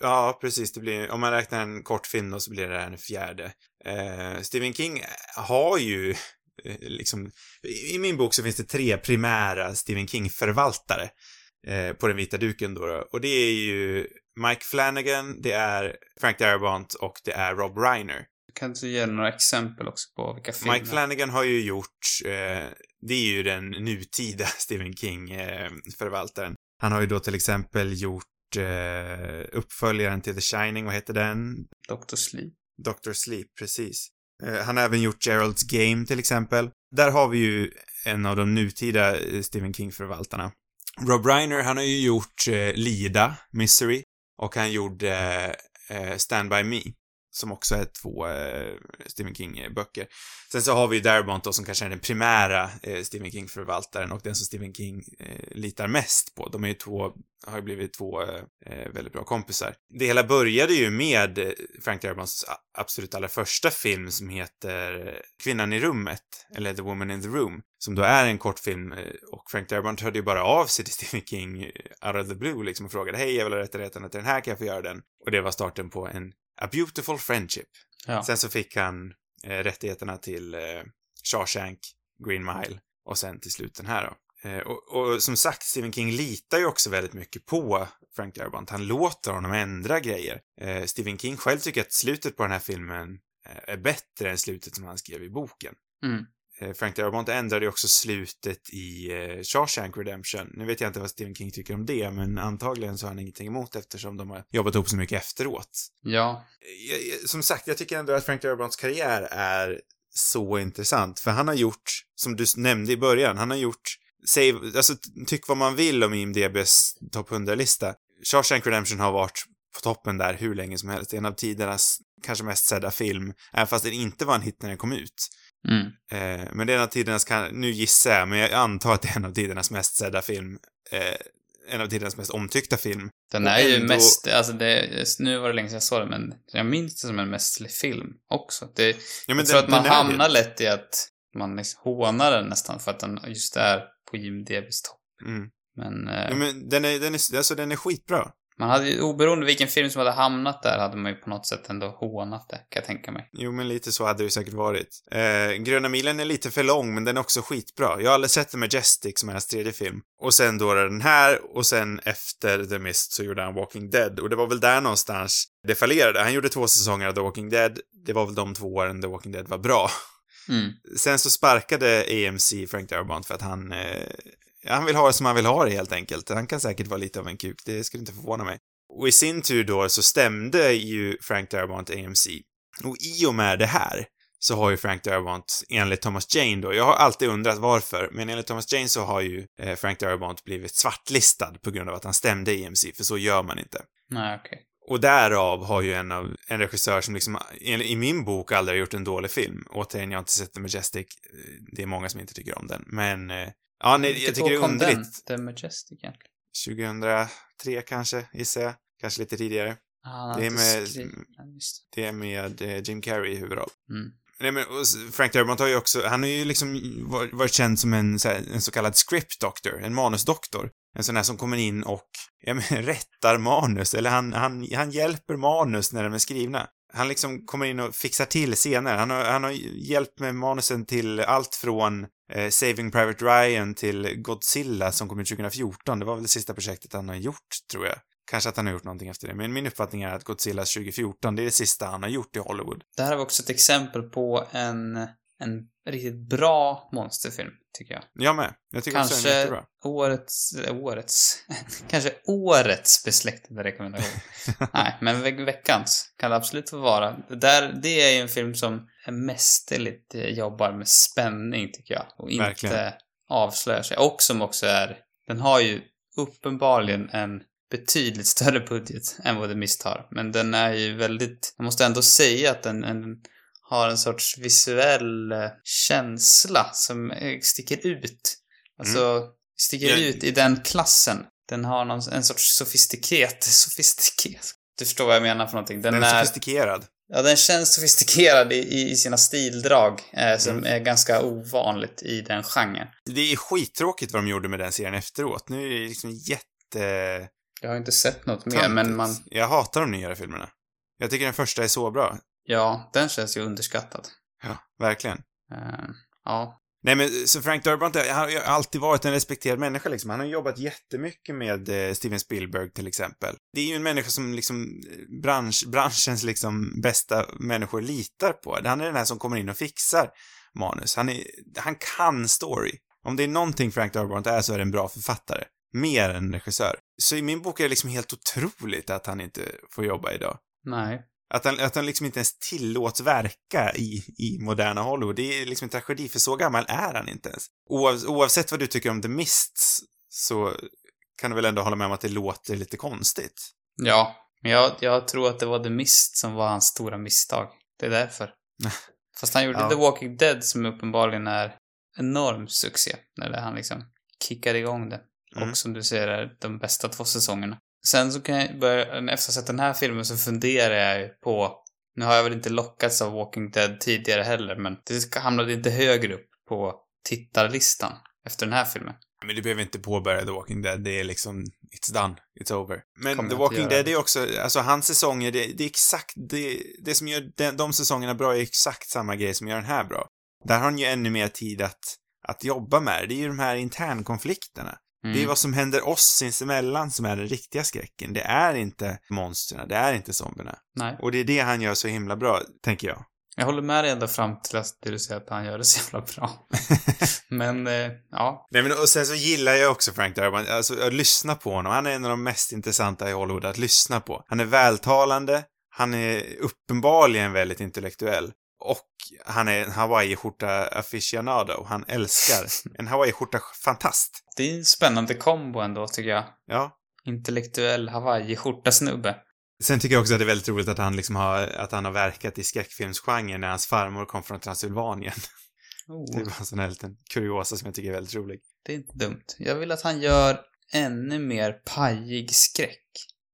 Ja, precis. Det blir, om man räknar en kortfilm då så blir det här en fjärde. Eh, Stephen King har ju eh, liksom... I min bok så finns det tre primära Stephen King-förvaltare eh, på den vita duken då, då. Och det är ju Mike Flanagan, det är Frank Darabont och det är Rob Reiner. Kan du ge några exempel också på vilka filmer? Mike Flanagan har ju gjort, eh, det är ju den nutida [LAUGHS] Stephen King-förvaltaren. han har ju då till exempel gjort eh, uppföljaren till The Shining, vad heter den? Dr. Sleep. Dr. Sleep, precis. Eh, han har även gjort Gerald's Game till exempel. Där har vi ju en av de nutida eh, Stephen King-förvaltarna. Rob Reiner, han har ju gjort eh, Lida, Misery, och han gjorde eh, Stand By Me, som också är två eh, Stephen King-böcker. Sen så har vi ju Darabont då som kanske är den primära eh, Stephen King-förvaltaren och den som Stephen King eh, litar mest på. De är ju två, har ju blivit två eh, väldigt bra kompisar. Det hela började ju med eh, Frank Darabonts absolut allra första film som heter eh, Kvinnan i rummet, eller The Woman in the Room, som då är en kortfilm eh, och Frank Darabont hörde ju bara av sig till Stephen King out of the blue liksom och frågade hej, jag vill ha rättigheterna till den här, kan jag få göra den? Och det var starten på en A Beautiful Friendship. Ja. Sen så fick han eh, rättigheterna till eh, Shawshank, Green Mile och sen till slut den här då. Eh, och, och, som sagt, Stephen King litar ju också väldigt mycket på Frank Darabont. Han låter honom ändra grejer. Eh, Stephen King själv tycker att slutet på den här filmen eh, är bättre än slutet som han skrev i boken. Mm. Eh, Frank Darabont ändrade ju också slutet i eh, Shawshank Redemption. Nu vet jag inte vad Stephen King tycker om det, men antagligen så har han ingenting emot eftersom de har jobbat ihop så mycket efteråt. Ja. Jag, jag, som sagt, jag tycker ändå att Frank Darabonts karriär är så intressant, för han har gjort, som du nämnde i början, han har gjort, säg, alltså tyck vad man vill om IMDBs topp 100-lista. Shawshank Redemption har varit på toppen där hur länge som helst. En av tidernas kanske mest sedda film, även fast den inte var en hit när den kom ut. Mm. Eh, men det är en av tidernas, nu gissar jag, men jag antar att det är en av tidernas mest sedda film. Eh, en av tidernas mest omtyckta film. Den är ju ändå- mest, alltså det, nu var det länge sedan jag såg den, men jag minns det som en mästerlig film också. Det, Ja, jag tror att man den hamnar det. lätt i att man liksom hånar den nästan för att den just är på IMDBs topp. Mm. Men, eh, Ja, men den är, den är, alltså den är skitbra. Man hade oberoende vilken film som hade hamnat där, hade man ju på något sätt ändå hånat det, kan jag tänka mig. Jo, men lite så hade det ju säkert varit. Eh, Gröna milen är lite för lång, men den är också skitbra. Jag har aldrig sett The Majestic, som är hans tredje film. Och sen då den här, och sen efter The Mist så gjorde han Walking Dead. Och det var väl där någonstans det fallerade. Han gjorde två säsonger av The Walking Dead. Det var väl de två åren The Walking Dead var bra. Mm. Sen så sparkade AMC Frank Darabont för att han, eh, han vill ha det som han vill ha det helt enkelt. Han kan säkert vara lite av en kuk, det skulle inte förvåna mig. Och i sin tur då så stämde ju Frank Darabont AMC. Och i och med det här så har ju Frank Darabont, enligt Thomas Jane då, jag har alltid undrat varför, men enligt Thomas Jane så har ju eh, Frank Darabont blivit svartlistad på grund av att han stämde AMC, för så gör man inte. Nej, okej. Och därav har ju en av, en regissör som liksom, i min bok aldrig har gjort en dålig film. Återigen, jag har inte sett The Majestic. Eh, Det är många som inte tycker om den, men, eh, ja, nej, jag tycker det är underligt. Den? The Majestic egentligen. 2003 kanske, gissar jag. Kanske lite tidigare. Ah, Det är med- Det är med eh, Jim Carrey i huvudroll. Mm. Nej men, Frank Darabont har ju också, han har ju liksom varit, varit känd som en, så, här, en så kallad script doctor, en manusdoktor. En sån här som kommer in och, ja men, [LAUGHS] rättar manus, eller han, han, han hjälper manus när de är skrivna. Han liksom kommer in och fixar till scener. Han har, han har hjälpt med manusen till allt från eh, Saving Private Ryan till Godzilla som kom ut 2014. Det var väl det sista projektet han har gjort, tror jag. Kanske att han har gjort någonting efter det, men min uppfattning är att Godzilla 2014, det är det sista han har gjort i Hollywood. Det här var också ett exempel på en, en riktigt bra monsterfilm, tycker jag. Jag med. Jag tycker också den är Kanske jättebra. årets, eh, årets, [LAUGHS] kanske årets besläktade rekommendation. [LAUGHS] Nej, men ve veckans kan det absolut få vara. Det Där, det är ju en film som mästerligt eh, jobbar med spänning, tycker jag. Och inte Verkligen. avslöjar sig. Och som också är, den har ju uppenbarligen en betydligt större budget än vad The Mist har. Men den är ju väldigt, jag måste ändå säga att den, den har en sorts visuell eh, känsla som eh, sticker ut. Alltså, sticker Ja. ut i den klassen. Den har någon, en sorts sofistiket, [LAUGHS] sofistiket. Du förstår vad jag menar för någonting. Den, Den är sofistikerad. ja, den känns sofistikerad i, i, sina stildrag, eh, som Mm. är ganska ovanligt i den genren. Det är skittråkigt vad de gjorde med den serien efteråt. Nu är det liksom jätte... Jag har inte sett något mer, töntigt. men man, Jag hatar de nyare filmerna. Jag tycker den första är så bra. Ja, den känns ju underskattad. Ja, verkligen. Eh, ja, Nej men så Frank Darabont, han har alltid varit en respekterad människa liksom. Han har jobbat jättemycket med eh, Steven Spielberg till exempel. Det är ju en människa som liksom bransch, branschens liksom bästa människor litar på. Han är den här som kommer in och fixar manus. Han är, han kan story. Om det är någonting Frank Darabont är så är det en bra författare. Mer än regissör. Så i min bok är det liksom helt otroligt att han inte får jobba idag. Nej. Att han, att han liksom inte ens tillåts verka i, i moderna Hollywood. Det är liksom en tragedi, för så gammal är han inte ens. Oav, oavsett vad du tycker om The Mist så kan du väl ändå hålla med om att det låter lite konstigt? Ja, men jag, jag tror att det var The Mist som var hans stora misstag. Det är därför. Fast han gjorde Ja. The Walking Dead som uppenbarligen är enorm succé. När han liksom kickade igång det. Mm. Och som du säger är de bästa två säsongerna. Sen så kan jag börja, efter att ha sett den här filmen så funderar jag ju på, nu har jag väl inte lockats av Walking Dead tidigare heller, men det hamnade inte högre upp på tittarlistan efter den här filmen. Men du behöver inte påbörja The Walking Dead, det är liksom, it's done, it's over. Men Kommer The Walking. Dead är också, alltså hans säsonger, det, det är exakt, det, det som gör de, de säsongerna bra är exakt samma grej som gör den här bra. Där har han ju ännu mer tid att, att jobba med det. Det är ju de här internkonflikterna. Mm. Det är vad som händer oss sinsemellan som är den riktiga skräcken. Det är inte monstren, det är inte zombierna. Nej. Och det är det han gör så himla bra, tänker jag. Jag håller med dig ända fram till att du säger att han gör det så jävla bra. [LAUGHS] Men, eh, ja. Nej men och sen så gillar jag också Frank Darabont, alltså att lyssna på honom. Han är en av de mest intressanta i Hollywood att lyssna på. Han är vältalande, han är uppenbarligen väldigt intellektuell. Och han är en hawaiiskjorta aficionado. Han älskar [LAUGHS] en hawaiiskjorta fantast. Det är en spännande kombo ändå, tycker jag. Ja. Intellektuell hawaii-skjorta-snubbe. Sen tycker jag också att det är väldigt roligt att han liksom har, att han har verkat i skräckfilmsgenren när hans farmor kom från Transylvanien. Oh, [LAUGHS] Det var en sån här liten kuriosa som jag tycker är väldigt rolig. det är inte dumt. Jag vill att han gör ännu mer pajig skräck.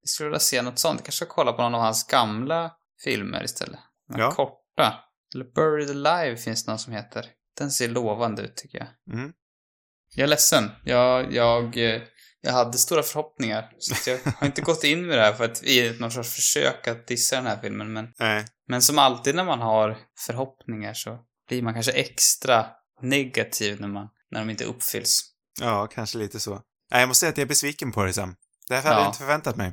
Jag skulle vilja se något sånt. Jag kanske kolla på någon av hans gamla filmer istället. De Ja. korta. Eller Buried Alive finns det någon som heter. Den ser lovande ut, tycker jag. Mm. Jag är ledsen. Jag, jag, eh, jag hade stora förhoppningar. Så jag har inte gått in med det här för att i någon sorts försök att dissa den här filmen. Men, Nej. men som alltid när man har förhoppningar så blir man kanske extra negativ när, man, när de inte uppfylls. Ja, kanske lite så. Nej, jag måste säga att jag är besviken på det Sam. Det här hade Ja. jag inte förväntat mig.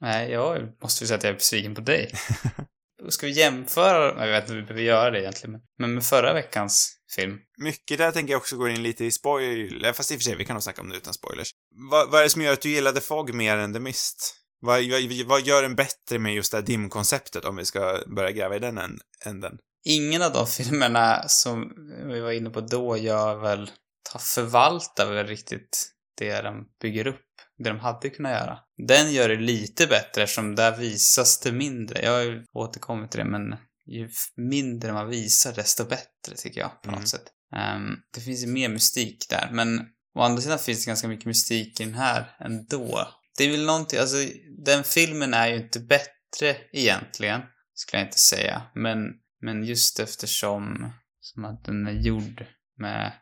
Nej, jag måste ju säga att jag är besviken på dig. [LAUGHS] Ska vi jämföra? Jag vet inte om vi behöver göra det egentligen. Men, med förra veckans film. Mycket där tänker jag också gå in lite i spoiler, fast i och för sig, vi kan nog snacka om det utan spoilers. Vad, vad är det som gör att du gillade Fog mer än The Mist? Vad, vad, vad gör den bättre med just det här dimkonceptet om vi ska börja gräva i den än- änden? Ingen av de [LAUGHS] filmerna som vi var inne på då gör väl, ta förvaltar väl riktigt det de bygger upp, det de hade kunnat göra. Den gör det lite bättre eftersom där visas det mindre. Jag har ju återkommit till det, men ju mindre man visar desto bättre tycker jag på Mm. något sätt. Ehm, det finns ju mer mystik där, men å andra sidan finns det ganska mycket mystik i den här ändå. Det är väl någonting, alltså den filmen är ju inte bättre egentligen, skulle jag inte säga, men men just eftersom som att den är gjord med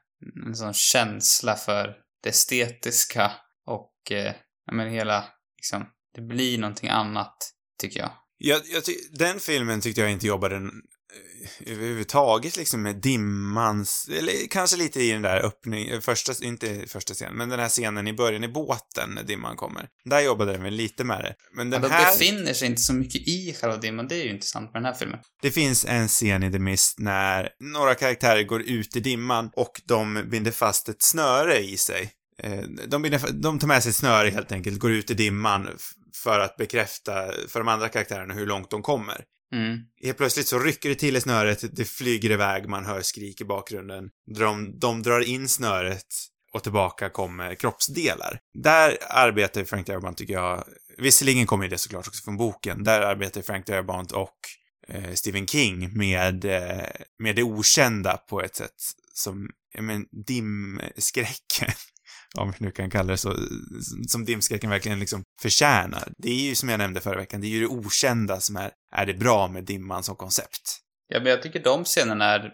en sån känsla för det estetiska och eh, men hela, liksom, det blir någonting annat, tycker jag. Jag, jag ty- den filmen tyckte jag inte jobbade eh, överhuvudtaget liksom med dimmans, eller kanske lite i den där öppning, första, inte första scenen, men den här scenen i början i båten när dimman kommer. Där jobbade den väl lite med det. Men den Men de här... befinner sig inte så mycket i själva dimman, det är ju intressant med den här filmen. Det finns en scen i The Mist när några karaktärer går ut i dimman och de binder fast ett snöre i sig. Eh, De, de tar med sig snöre helt enkelt, går ut i dimman för att bekräfta för de andra karaktärerna hur långt de kommer. Mm. Helt plötsligt så rycker det till i snöret, det flyger iväg, man hör skrik i bakgrunden. De, de drar in snöret och tillbaka kommer kroppsdelar. Där arbetar Frank Darabont, tycker jag, visserligen kommer det såklart också från boken, där arbetar Frank Darabont och eh, Stephen King med, eh, med det okända på ett sätt som, ja men, dimskräcken, om vi nu kan kalla det så, som dimskräcken verkligen liksom förtjänar. Det är ju som jag nämnde förra veckan, det är ju det okända som är, är det bra med dimman som koncept. Ja, men jag tycker de scenerna är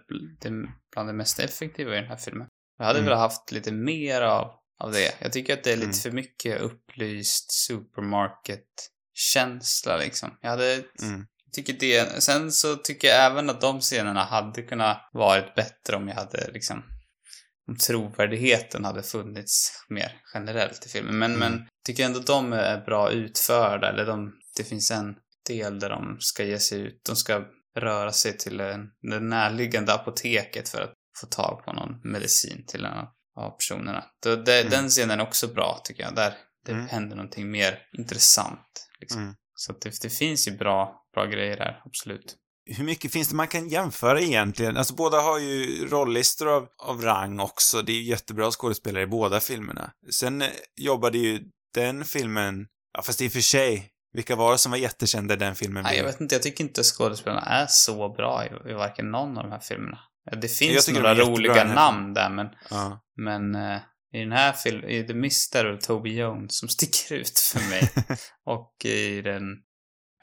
bland det mest effektiva i den här filmen. Jag hade Mm. velat haft lite mer av, av det. Jag tycker att det är lite Mm. för mycket upplyst supermarket-känsla liksom. Jag hade Mm. tycker det. Sen så tycker jag även att de scenerna hade kunnat varit bättre om jag hade liksom om trovärdigheten hade funnits mer generellt i filmen. Men, Mm. men tycker ändå de är bra utförda. Eller de, det finns en del där de ska ge sig ut. De ska röra sig till det närliggande apoteket för att få tag på någon medicin till en av personerna. Då, det, Mm. Den scenen är också bra tycker jag. Där det Mm. händer någonting mer intressant. Liksom. Mm. Så det, det finns ju bra, bra grejer där, absolut. Hur mycket finns det man kan jämföra egentligen? Alltså båda har ju rollistor av, av rang också. Det är ju jättebra skådespelare i båda filmerna. Sen eh, jobbade ju den filmen, ja fast i och för sig, vilka var det som var jättekända i den filmen? Nej, jag vet inte. Jag tycker inte skådespelarna är så bra i, i varken någon av de här filmerna. Det finns några de roliga här namn där, men, Ja. men eh, i den här filmen, i The Mist där är det Toby Jones som [LAUGHS] sticker ut för mig. [LAUGHS] Och i den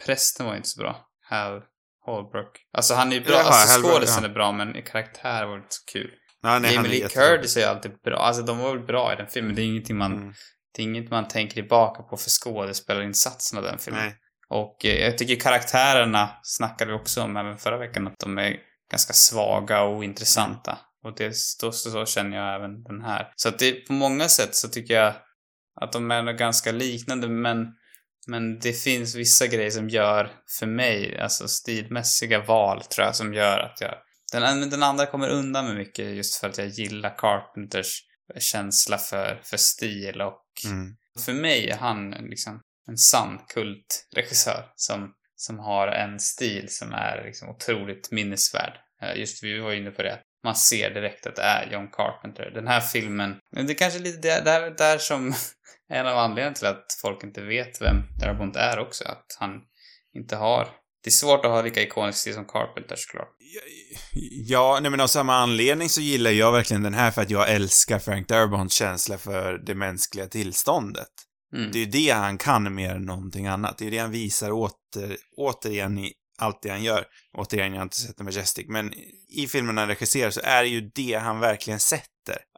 Prästen var inte så bra. Hal Holbrook. Alltså han är bra, Jaha, alltså skådisen ja. är bra, men karaktär var inte så kul. Nej, han Jamie Lee. Curtis är alltid bra. Alltså de var väl bra i den filmen. Det är ingenting man, Mm. det är inget man tänker tillbaka på för skådespelarinsatsen av den filmen. Nej. Och eh, jag tycker karaktärerna snackade vi också om även förra veckan, att de är ganska svaga och ointressanta. Och det, så, så, så känner jag även den här. Så att det, på många sätt så tycker jag att de är ganska liknande, men, men det finns vissa grejer som gör, för mig, alltså stilmässiga val tror jag, som gör att jag... Den, den andra kommer undan med mycket just för att jag gillar Carpenters känsla för, för stil och Mm. för mig är han liksom en sann kultregissör som, som har en stil som är liksom otroligt minnesvärd. Eh, Just vi var ju inne på det, man ser direkt att det är John Carpenter. Den här filmen, men det är kanske lite där, där, där som en av anledningarna till att folk inte vet vem Darabont är också, att han inte har det är svårt att ha lika ikonisk stil som Carpenter såklart. Ja, nej men av samma anledning så gillar jag verkligen den här för att jag älskar Frank Darabonts känsla för det mänskliga tillståndet. Mm. Det är ju det han kan mer än någonting annat. Det är det han visar åter, återigen i allt det han gör. Återigen, jag har inte sett The Majestic, men i filmen han regisserar så är det ju det han verkligen sätter.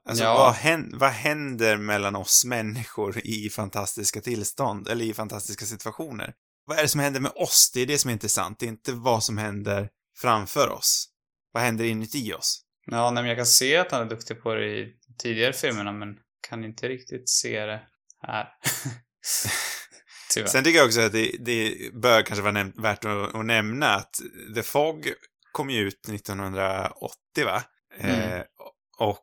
Alltså, Ja. vad, hän, vad händer mellan oss människor i fantastiska tillstånd, eller i fantastiska situationer? Vad är det som händer med oss? Det är det som är intressant. Det är inte vad som händer framför oss. Vad händer inuti oss? Ja, nej, men jag kan se att han är duktig på det i tidigare filmerna, men kan inte riktigt se det här. [LAUGHS] Sen tycker jag också att det, det bör kanske vara näm- värt att, att nämna att The Fog kom ju ut 1980, va? Mm. Eh, och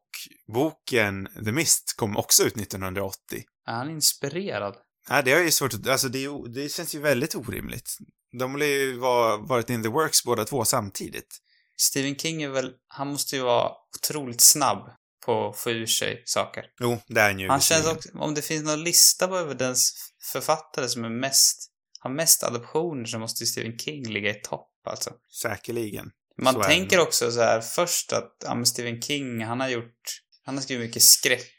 boken The Mist kom också ut 1980. Är han inspirerad? Nej, det är ju svårt att, alltså det, är, det känns ju väldigt orimligt. De har ju var, varit in the works båda två samtidigt. Stephen King är väl, han måste ju vara otroligt snabb på att få ur sig saker. Jo, det är han ju. Han känns också, om det finns någon lista på över dens författare som är mest, har mest adoptioner så måste ju Stephen King ligga i topp alltså. Säkerligen. Man Så det tänker också så här först att, ja Stephen King, han har gjort, han har skrivit mycket skräck.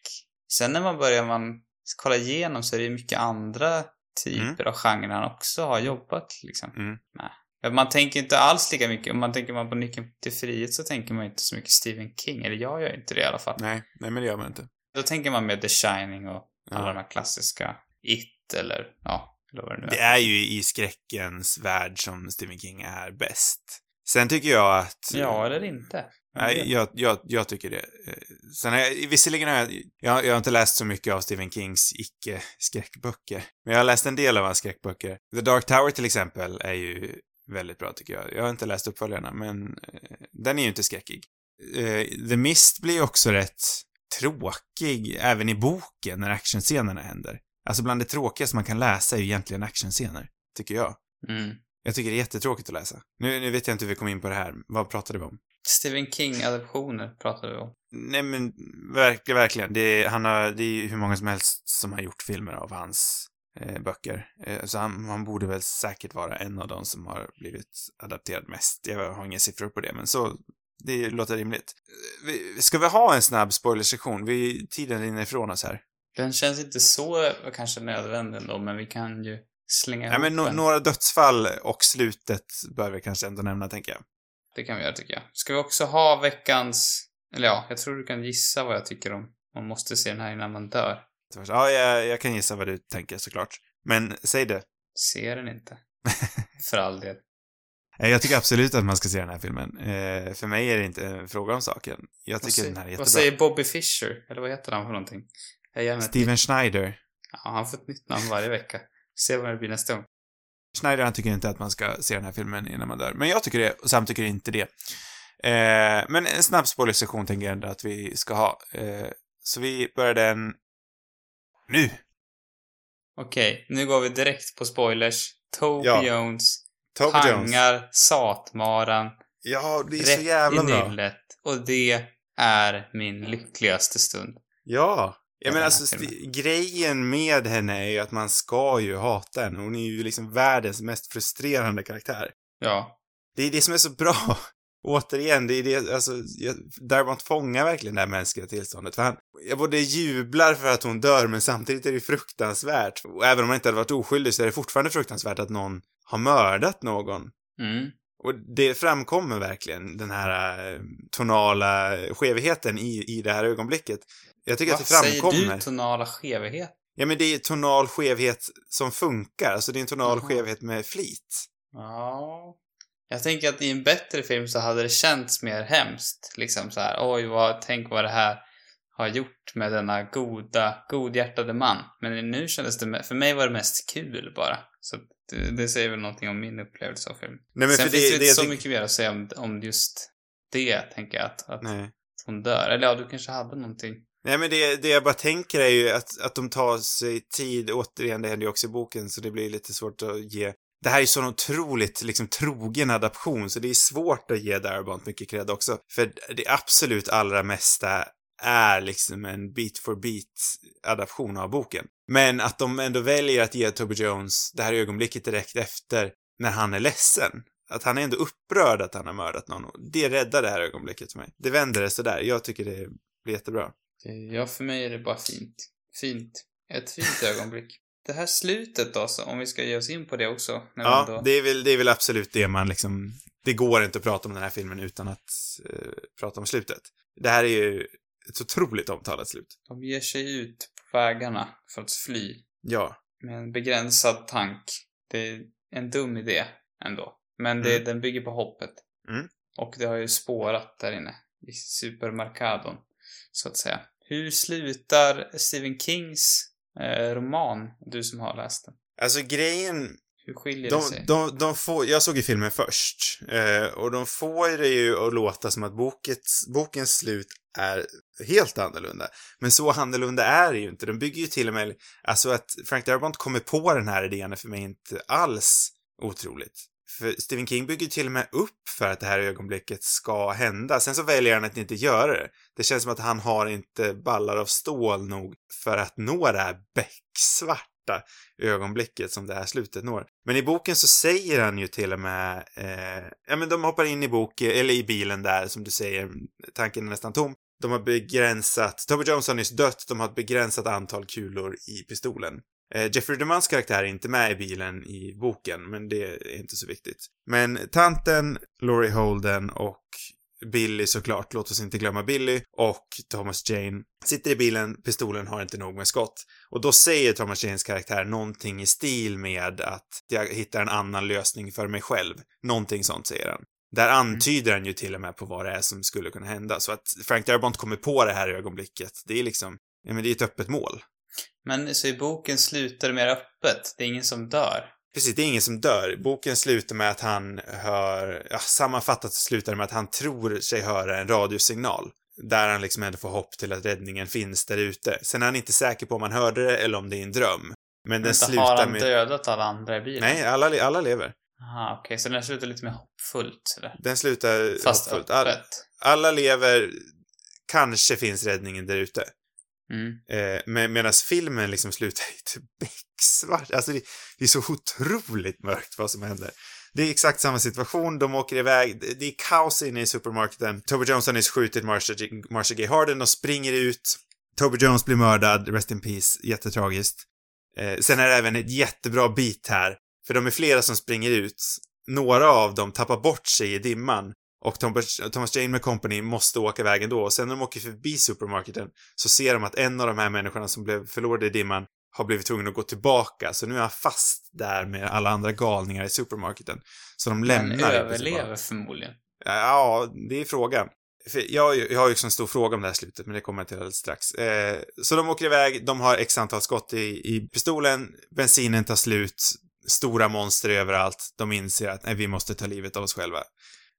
Sen när man börjar man kolla igenom så är det mycket andra typer av genrer han också har jobbat liksom. Mm. Nej. Man tänker inte alls lika mycket, om man tänker man på Nyckeln till frihet så tänker man inte så mycket Stephen King, eller jag gör inte det i alla fall. Nej, nej men det gör man inte. Då tänker man med The Shining och alla Ja. de här klassiska It eller, ja, eller vad det nu Det är. är ju i skräckens värld som Stephen King är bäst. Sen tycker jag att... Ja, eller inte. Nej, jag, jag, jag tycker det. Eh, Sen har jag, visserligen har jag, jag, jag har inte läst så mycket av Stephen Kings icke-skräckböcker. Men jag har läst en del av hans skräckböcker. The Dark Tower till exempel är ju väldigt bra tycker jag. Jag har inte läst uppföljarna, men eh, den är ju inte skräckig. Eh, The Mist blir ju också rätt tråkig även i boken när actionscenerna händer. Alltså bland det tråkigaste man kan läsa är ju egentligen actionscener, tycker jag. Mm. Jag tycker det är jättetråkigt att läsa. Nu, nu vet jag inte hur vi kom in på det här. Vad pratade vi om? Stephen King-adoptioner pratade vi om. Nej men, verkligen, verkligen. Det är, han har, det är ju hur många som helst som har gjort filmer av hans eh, böcker. Eh, så han, han borde väl säkert vara en av de som har blivit adapterad mest. Jag har inga siffror på det, men så, det låter rimligt. Eh, Vi, ska vi ha en snabb spoilersektion? Vi, tiden rinner ifrån oss här. Den känns inte så kanske nödvändig ändå, men vi kan ju slänga Nej, men no, den. några dödsfall och slutet bör vi kanske ändå nämna, tänker jag. Det kan vi göra tycker jag. Ska vi också ha veckans... Eller ja, jag tror du kan gissa vad jag tycker om. Man måste se den här innan man dör. Ja, jag, jag kan gissa vad du tänker såklart. Men säg det. Se den inte. [LAUGHS] För all del. Eh, Jag tycker absolut att man ska se den här filmen. Eh, för mig är det inte en fråga om saken. Jag Vad tycker säger- den här är Vad jättebra. säger Bobby Fischer? Eller vad heter han för någonting? Steven Schneider. Ja, han får ett nytt namn varje vecka. Se vad det blir nästa gång. Schneider han tycker inte att man ska se den här filmen innan man dör. Men jag tycker det, och Sam tycker inte det. Eh, men en snabb spoilersektion tänker jag ändå att vi ska ha. Eh, så vi börjar den nu. Okej, nu går vi direkt på spoilers. Toby Ja. Jones Toby Jones. pangar satmaran Ja, det är så rätt jävla i bra. nyllet. Och det är min lyckligaste stund. Ja. Menar här alltså, grejen med henne är ju att man ska ju hata henne. Hon är ju liksom världens mest frustrerande karaktär. Ja. Det är det som är så bra. [LAUGHS] Återigen, det är det, alltså, jag- Darabont fångar verkligen det här mänskliga tillståndet. För han, jag både jublar för att hon dör, men samtidigt är det fruktansvärt. Och även om man inte hade varit oskyldig så är det fortfarande fruktansvärt att någon har mördat någon. Mm. Och det framkommer verkligen, den här eh, tonala skevheten i, i det här ögonblicket. Jag tycker Vad att det framkommer. säger du tonala skevhet? Ja, men det är tonal skevhet som funkar. Alltså det är en tonal Jaha. skevhet med flit. Ja. Jag tänker att i en bättre film så hade det känts mer hemskt. Liksom så här, oj, vad, tänk vad det här har gjort med denna goda, godhjärtade man. Men nu kändes det, för mig var det mest kul bara. Så det, det säger väl någonting om min upplevelse av filmen. Nej, men Sen för finns det, det, inte så mycket mer att säga om, om just det, tänker jag. Att, att Nej. hon dör. Eller ja, du kanske hade någonting. Nej, men det, det jag bara tänker är ju att, att de tar sig tid, återigen, det händer ju också i boken, så det blir lite svårt att ge... Det här är ju sån otroligt, liksom, trogen adaption, så det är svårt att ge Darabont mycket cred också. För det absolut allra mesta är liksom en beat for beat adaption av boken. Men att de ändå väljer att ge Toby Jones det här ögonblicket direkt efter, när han är ledsen. Att han är ändå upprörd att han har mördat någon. Det räddar det här ögonblicket för mig. Det vänder det sådär. Jag tycker det blir jättebra. Det- Ja, för mig är det bara fint. Fint. Ett fint ögonblick. Det här slutet då, så om vi ska ge oss in på det också. Ja, ändå... det är, väl, det är väl absolut det man liksom... Det går inte att prata om den här filmen utan att eh, prata om slutet. Det här är ju ett otroligt omtalat slut. De ger sig ut på vägarna för att fly Ja. med en begränsad tank. Det är en dum idé ändå. Men det, Mm. den bygger på hoppet. Mm. Och det har ju spårat där inne. I supermarkadon, så att säga. Hur slutar Stephen Kings eh, roman? Du som har läst den. Alltså grejen... Hur skiljer det De, sig? de, de får... Jag såg ju filmen först. Eh, och de får det ju att låta som att bokets, bokens slut är helt annorlunda. Men så annorlunda är det ju inte. De bygger ju till och med... Alltså att Frank Darabont kommer på den här idén är för mig inte alls otroligt. För Stephen King bygger till och med upp för att det här ögonblicket ska hända. Sen så väljer han att inte göra det. Det känns som att han har inte ballar av stål nog för att nå det här becksvarta ögonblicket som det här slutet når. Men i boken så säger han ju till och med, eh, ja men de hoppar in i bok, eller i bilen där som du säger, tanken är nästan tom. De har begränsat, Toby Jones har nyss dött, de har ett begränsat antal kulor i pistolen. Eh, Jeffrey DeMans karaktär är inte med i bilen i boken, men det är inte så viktigt. Men tanten, Laurie Holden och Billy såklart, låt oss inte glömma Billy, och Thomas Jane sitter i bilen, pistolen har inte nog med skott. Och då säger Thomas Janes karaktär någonting i stil med att jag hittar en annan lösning för mig själv. Någonting sånt säger han. Där antyder han ju till och med på vad det är som skulle kunna hända. Så att Frank Darabont kommer på det här ögonblicket, det är liksom, ja men det är ett öppet mål. Men så i boken slutar det mer öppet. Det är ingen som dör. Precis, det är ingen som dör. Boken slutar med att han hör, ja, sammanfattat så slutar det med att han tror sig höra en radiosignal. Där han liksom ändå får hopp till att räddningen finns där ute. Sen är han inte säker på om han hörde det eller om det är en dröm. Men den Vänta, har slutar han med... dödat alla andra i bilen? Nej, alla, alla lever. Aha, okej. Så den slutar lite mer hoppfullt, eller? Den slutar Fast hoppfullt. All, öppet. alla lever, kanske finns räddningen där ute. Mm. Eh, medan filmen liksom slutar i typ becksvart. Alltså det, det är så otroligt mörkt vad som händer. Det är exakt samma situation, de åker iväg, det, det är kaos inne i supermarketen. Toby Jones har nyss skjutit Marsha, Marsha Gay Harden och springer ut. Toby Jones blir mördad, rest in peace, jättetragiskt. Eh, sen är det även ett jättebra bit här, för de är flera som springer ut. Några av dem tappar bort sig i dimman och Thomas, Thomas Jane med company måste åka vägen då. Och sen när de åker förbi supermarketen så ser de att en av de här människorna som blev förlorade i dimman har blivit tvungen att gå tillbaka, så nu är han fast där med alla andra galningar i supermarketen. Så de lämnar i överlever förmodligen. Ja, det är frågan. Jag, jag har ju också en stor fråga om det här slutet, men det kommer jag till alldeles strax. Eh, så de åker iväg, de har x antal skott i, i pistolen, bensinen tar slut, stora monster överallt. De inser att nej, vi måste ta livet av oss själva.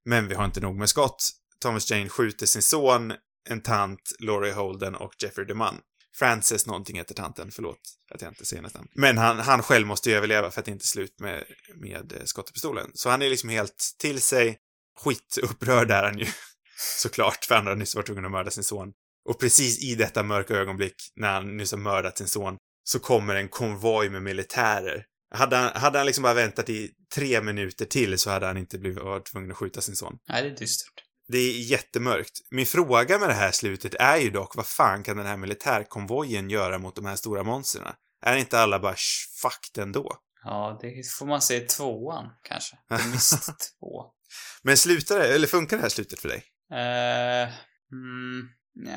Men vi har inte nog med skott. Thomas Jane skjuter sin son, en tant, Laurie Holden och Jeffrey DeMunn. Frances någonting heter tanten, förlåt att jag inte säger nästan. Men han, han själv måste ju överleva för att det inte är slut med, med eh, skottpistolen. Så han är liksom helt till sig. Skitupprörd är han ju. [LAUGHS] Såklart, för han har nyss varit tvungen att mörda sin son. Och precis i detta mörka ögonblick, när han nyss har mördat sin son, så kommer en konvoj med militärer. Hade han, hade han liksom bara väntat i tre minuter till så hade han inte blivit varit tvungen att skjuta sin son. Nej, det är dystert. Det är jättemörkt. Min fråga med det här slutet är ju dock, vad fan kan den här militärkonvojen göra mot de här stora monstren? Är inte alla bara "Sh, fuck den då? Ja, det får man se i tvåan, kanske. Mist 2. [LAUGHS] Men slutar det, eller funkar det här slutet för dig? Eh, mm,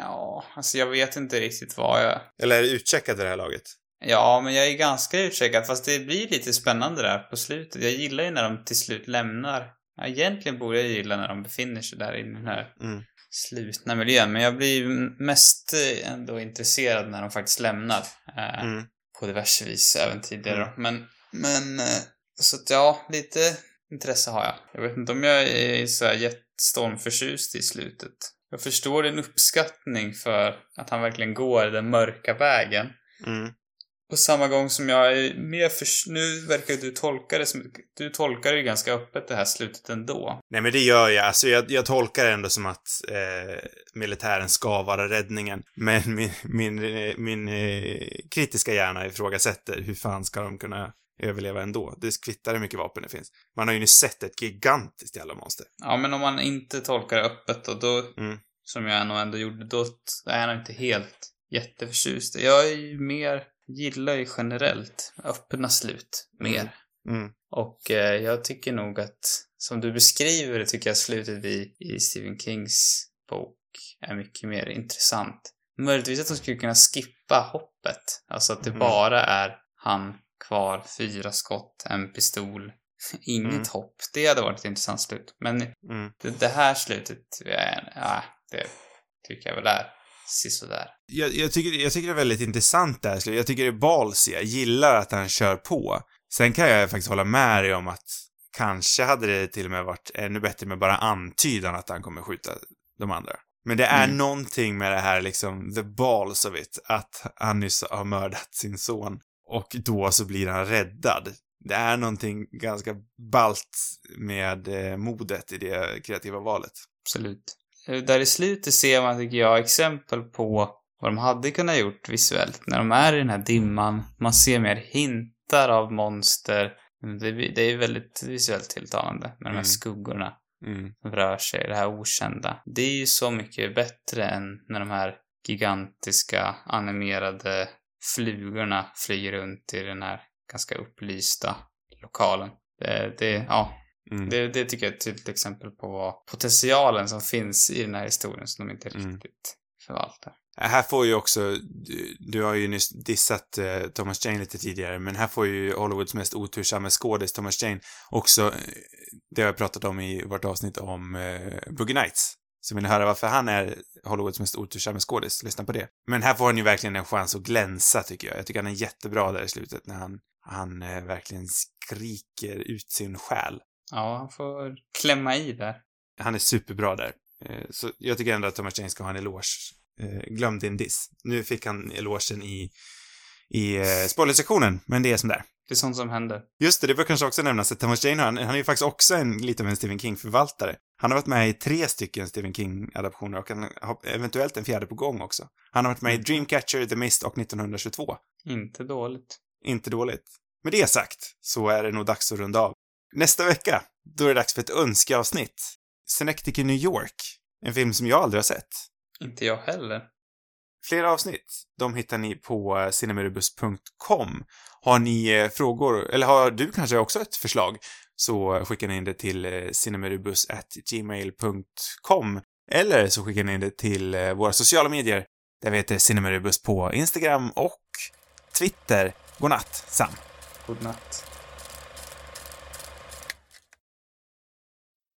ja, alltså jag vet inte riktigt vad jag... Eller är det utcheckat i det här laget? Ja, men jag är ganska utcheckad, fast det blir lite spännande där på slutet. Jag gillar ju när de till slut lämnar. Egentligen borde jag gilla när de befinner sig där i den här Mm. slutna miljön, men jag blir mest eh, ändå intresserad när de faktiskt lämnar. Eh, Mm. På diverse vis, även tidigare då. Men, men, eh, så att ja, lite intresse har jag. Jag vet inte om jag är så här jättestormförtjust i slutet. Jag förstår din uppskattning för att han verkligen går den mörka vägen. Mm. På samma gång som jag är mer för... Nu verkar du tolka det som... Du tolkar det ju ganska öppet det här slutet ändå. Nej, men det gör jag. Alltså, jag, jag tolkar det ändå som att eh, militären ska vara räddningen. Men min, min, min eh, kritiska hjärna ifrågasätter hur fan ska de kunna överleva ändå? Det kvittar hur mycket vapen det finns. Man har ju nu sett ett gigantiskt jävla monster. Ja, men om man inte tolkar det öppet då, då Mm. som jag nog ändå gjorde, då är nog inte helt jätteförtjust. Jag är ju mer... Gillar ju generellt öppna slut mer. Mm. Och eh, jag tycker nog att, som du beskriver det, tycker jag slutet i, i Stephen Kings bok är mycket mer intressant. Möjligtvis att de skulle kunna skippa hoppet. Alltså att det Mhm. bara är han kvar, fyra skott, en pistol, [LAUGHS] inget Mm. hopp. Det hade varit ett intressant slut. Men Mm. det, det här slutet, är, ja, det tycker jag väl är sisådär. Jag, jag, tycker, jag tycker det är väldigt intressant det här. Jag tycker det är ballsy. Jag gillar att han kör på. Sen kan jag faktiskt hålla med dig om att kanske hade det till och med varit ännu bättre med bara antydan att han kommer skjuta de andra. Men det är Mm. någonting med det här liksom, the balls of it, att han nyss har mördat sin son och då så blir han räddad. Det är någonting ganska balt med eh, modet i det kreativa valet. Absolut. Eh, Där i slutet ser man, tycker jag, exempel på vad de hade kunnat gjort visuellt. När de är i den här dimman, man ser mer hintar av monster. Det, det är väldigt visuellt tilltalande med de här Mm. skuggorna Mm. som rör sig, det här okända. Det är ju så mycket bättre än när de här gigantiska animerade flugorna flyger runt i den här ganska upplysta lokalen. Det, det, ja, Mm. det, det tycker jag är ett tydligt exempel på vad potentialen som finns i den här historien som de inte Mm. riktigt förvaltar. Här får ju också, du, du har ju nyss dissat eh, Thomas Jane lite tidigare, men här får ju Hollywoods mest otursamma skådis, Thomas Jane, också, eh, det har jag pratat om i vårt avsnitt om eh, Boogie Nights. Så vill ni höra varför han är Hollywoods mest otursamma skådis, lyssna på det. Men här får han ju verkligen en chans att glänsa, tycker jag. Jag tycker han är jättebra där i slutet, när han, han eh, verkligen skriker ut sin själ. Ja, han får klämma i där. Han är superbra där. Eh, Så jag tycker ändå att Thomas Jane ska ha en eloge. Eh, Glöm din diss. Nu fick han elogen i, i eh, spoilersektionen, men det är som där. Det är sånt som händer. Just det, det bör kanske också nämnas att Thomas Jane, han, han är ju faktiskt också en, lite av en Stephen King-förvaltare. Han har varit med i tre stycken Stephen King-adaptioner och han har eventuellt en fjärde på gång också. Han har varit med i Dreamcatcher, The Mist och 1922. Inte dåligt. Inte dåligt. Med det sagt så är det nog dags att runda av. Nästa vecka, då är det dags för ett önskeavsnitt. Synecdoche, New York. En film som jag aldrig har sett. Inte jag heller. Flera avsnitt, de hittar ni på cinemarubus.com. Har ni eh, frågor, eller har du kanske också ett förslag, så skickar ni in det till eh, cinemarubus@gmail.com eller så skickar ni in det till eh, våra sociala medier, där vi heter Cinemarubus på Instagram och Twitter. Godnatt, Sam. Godnatt.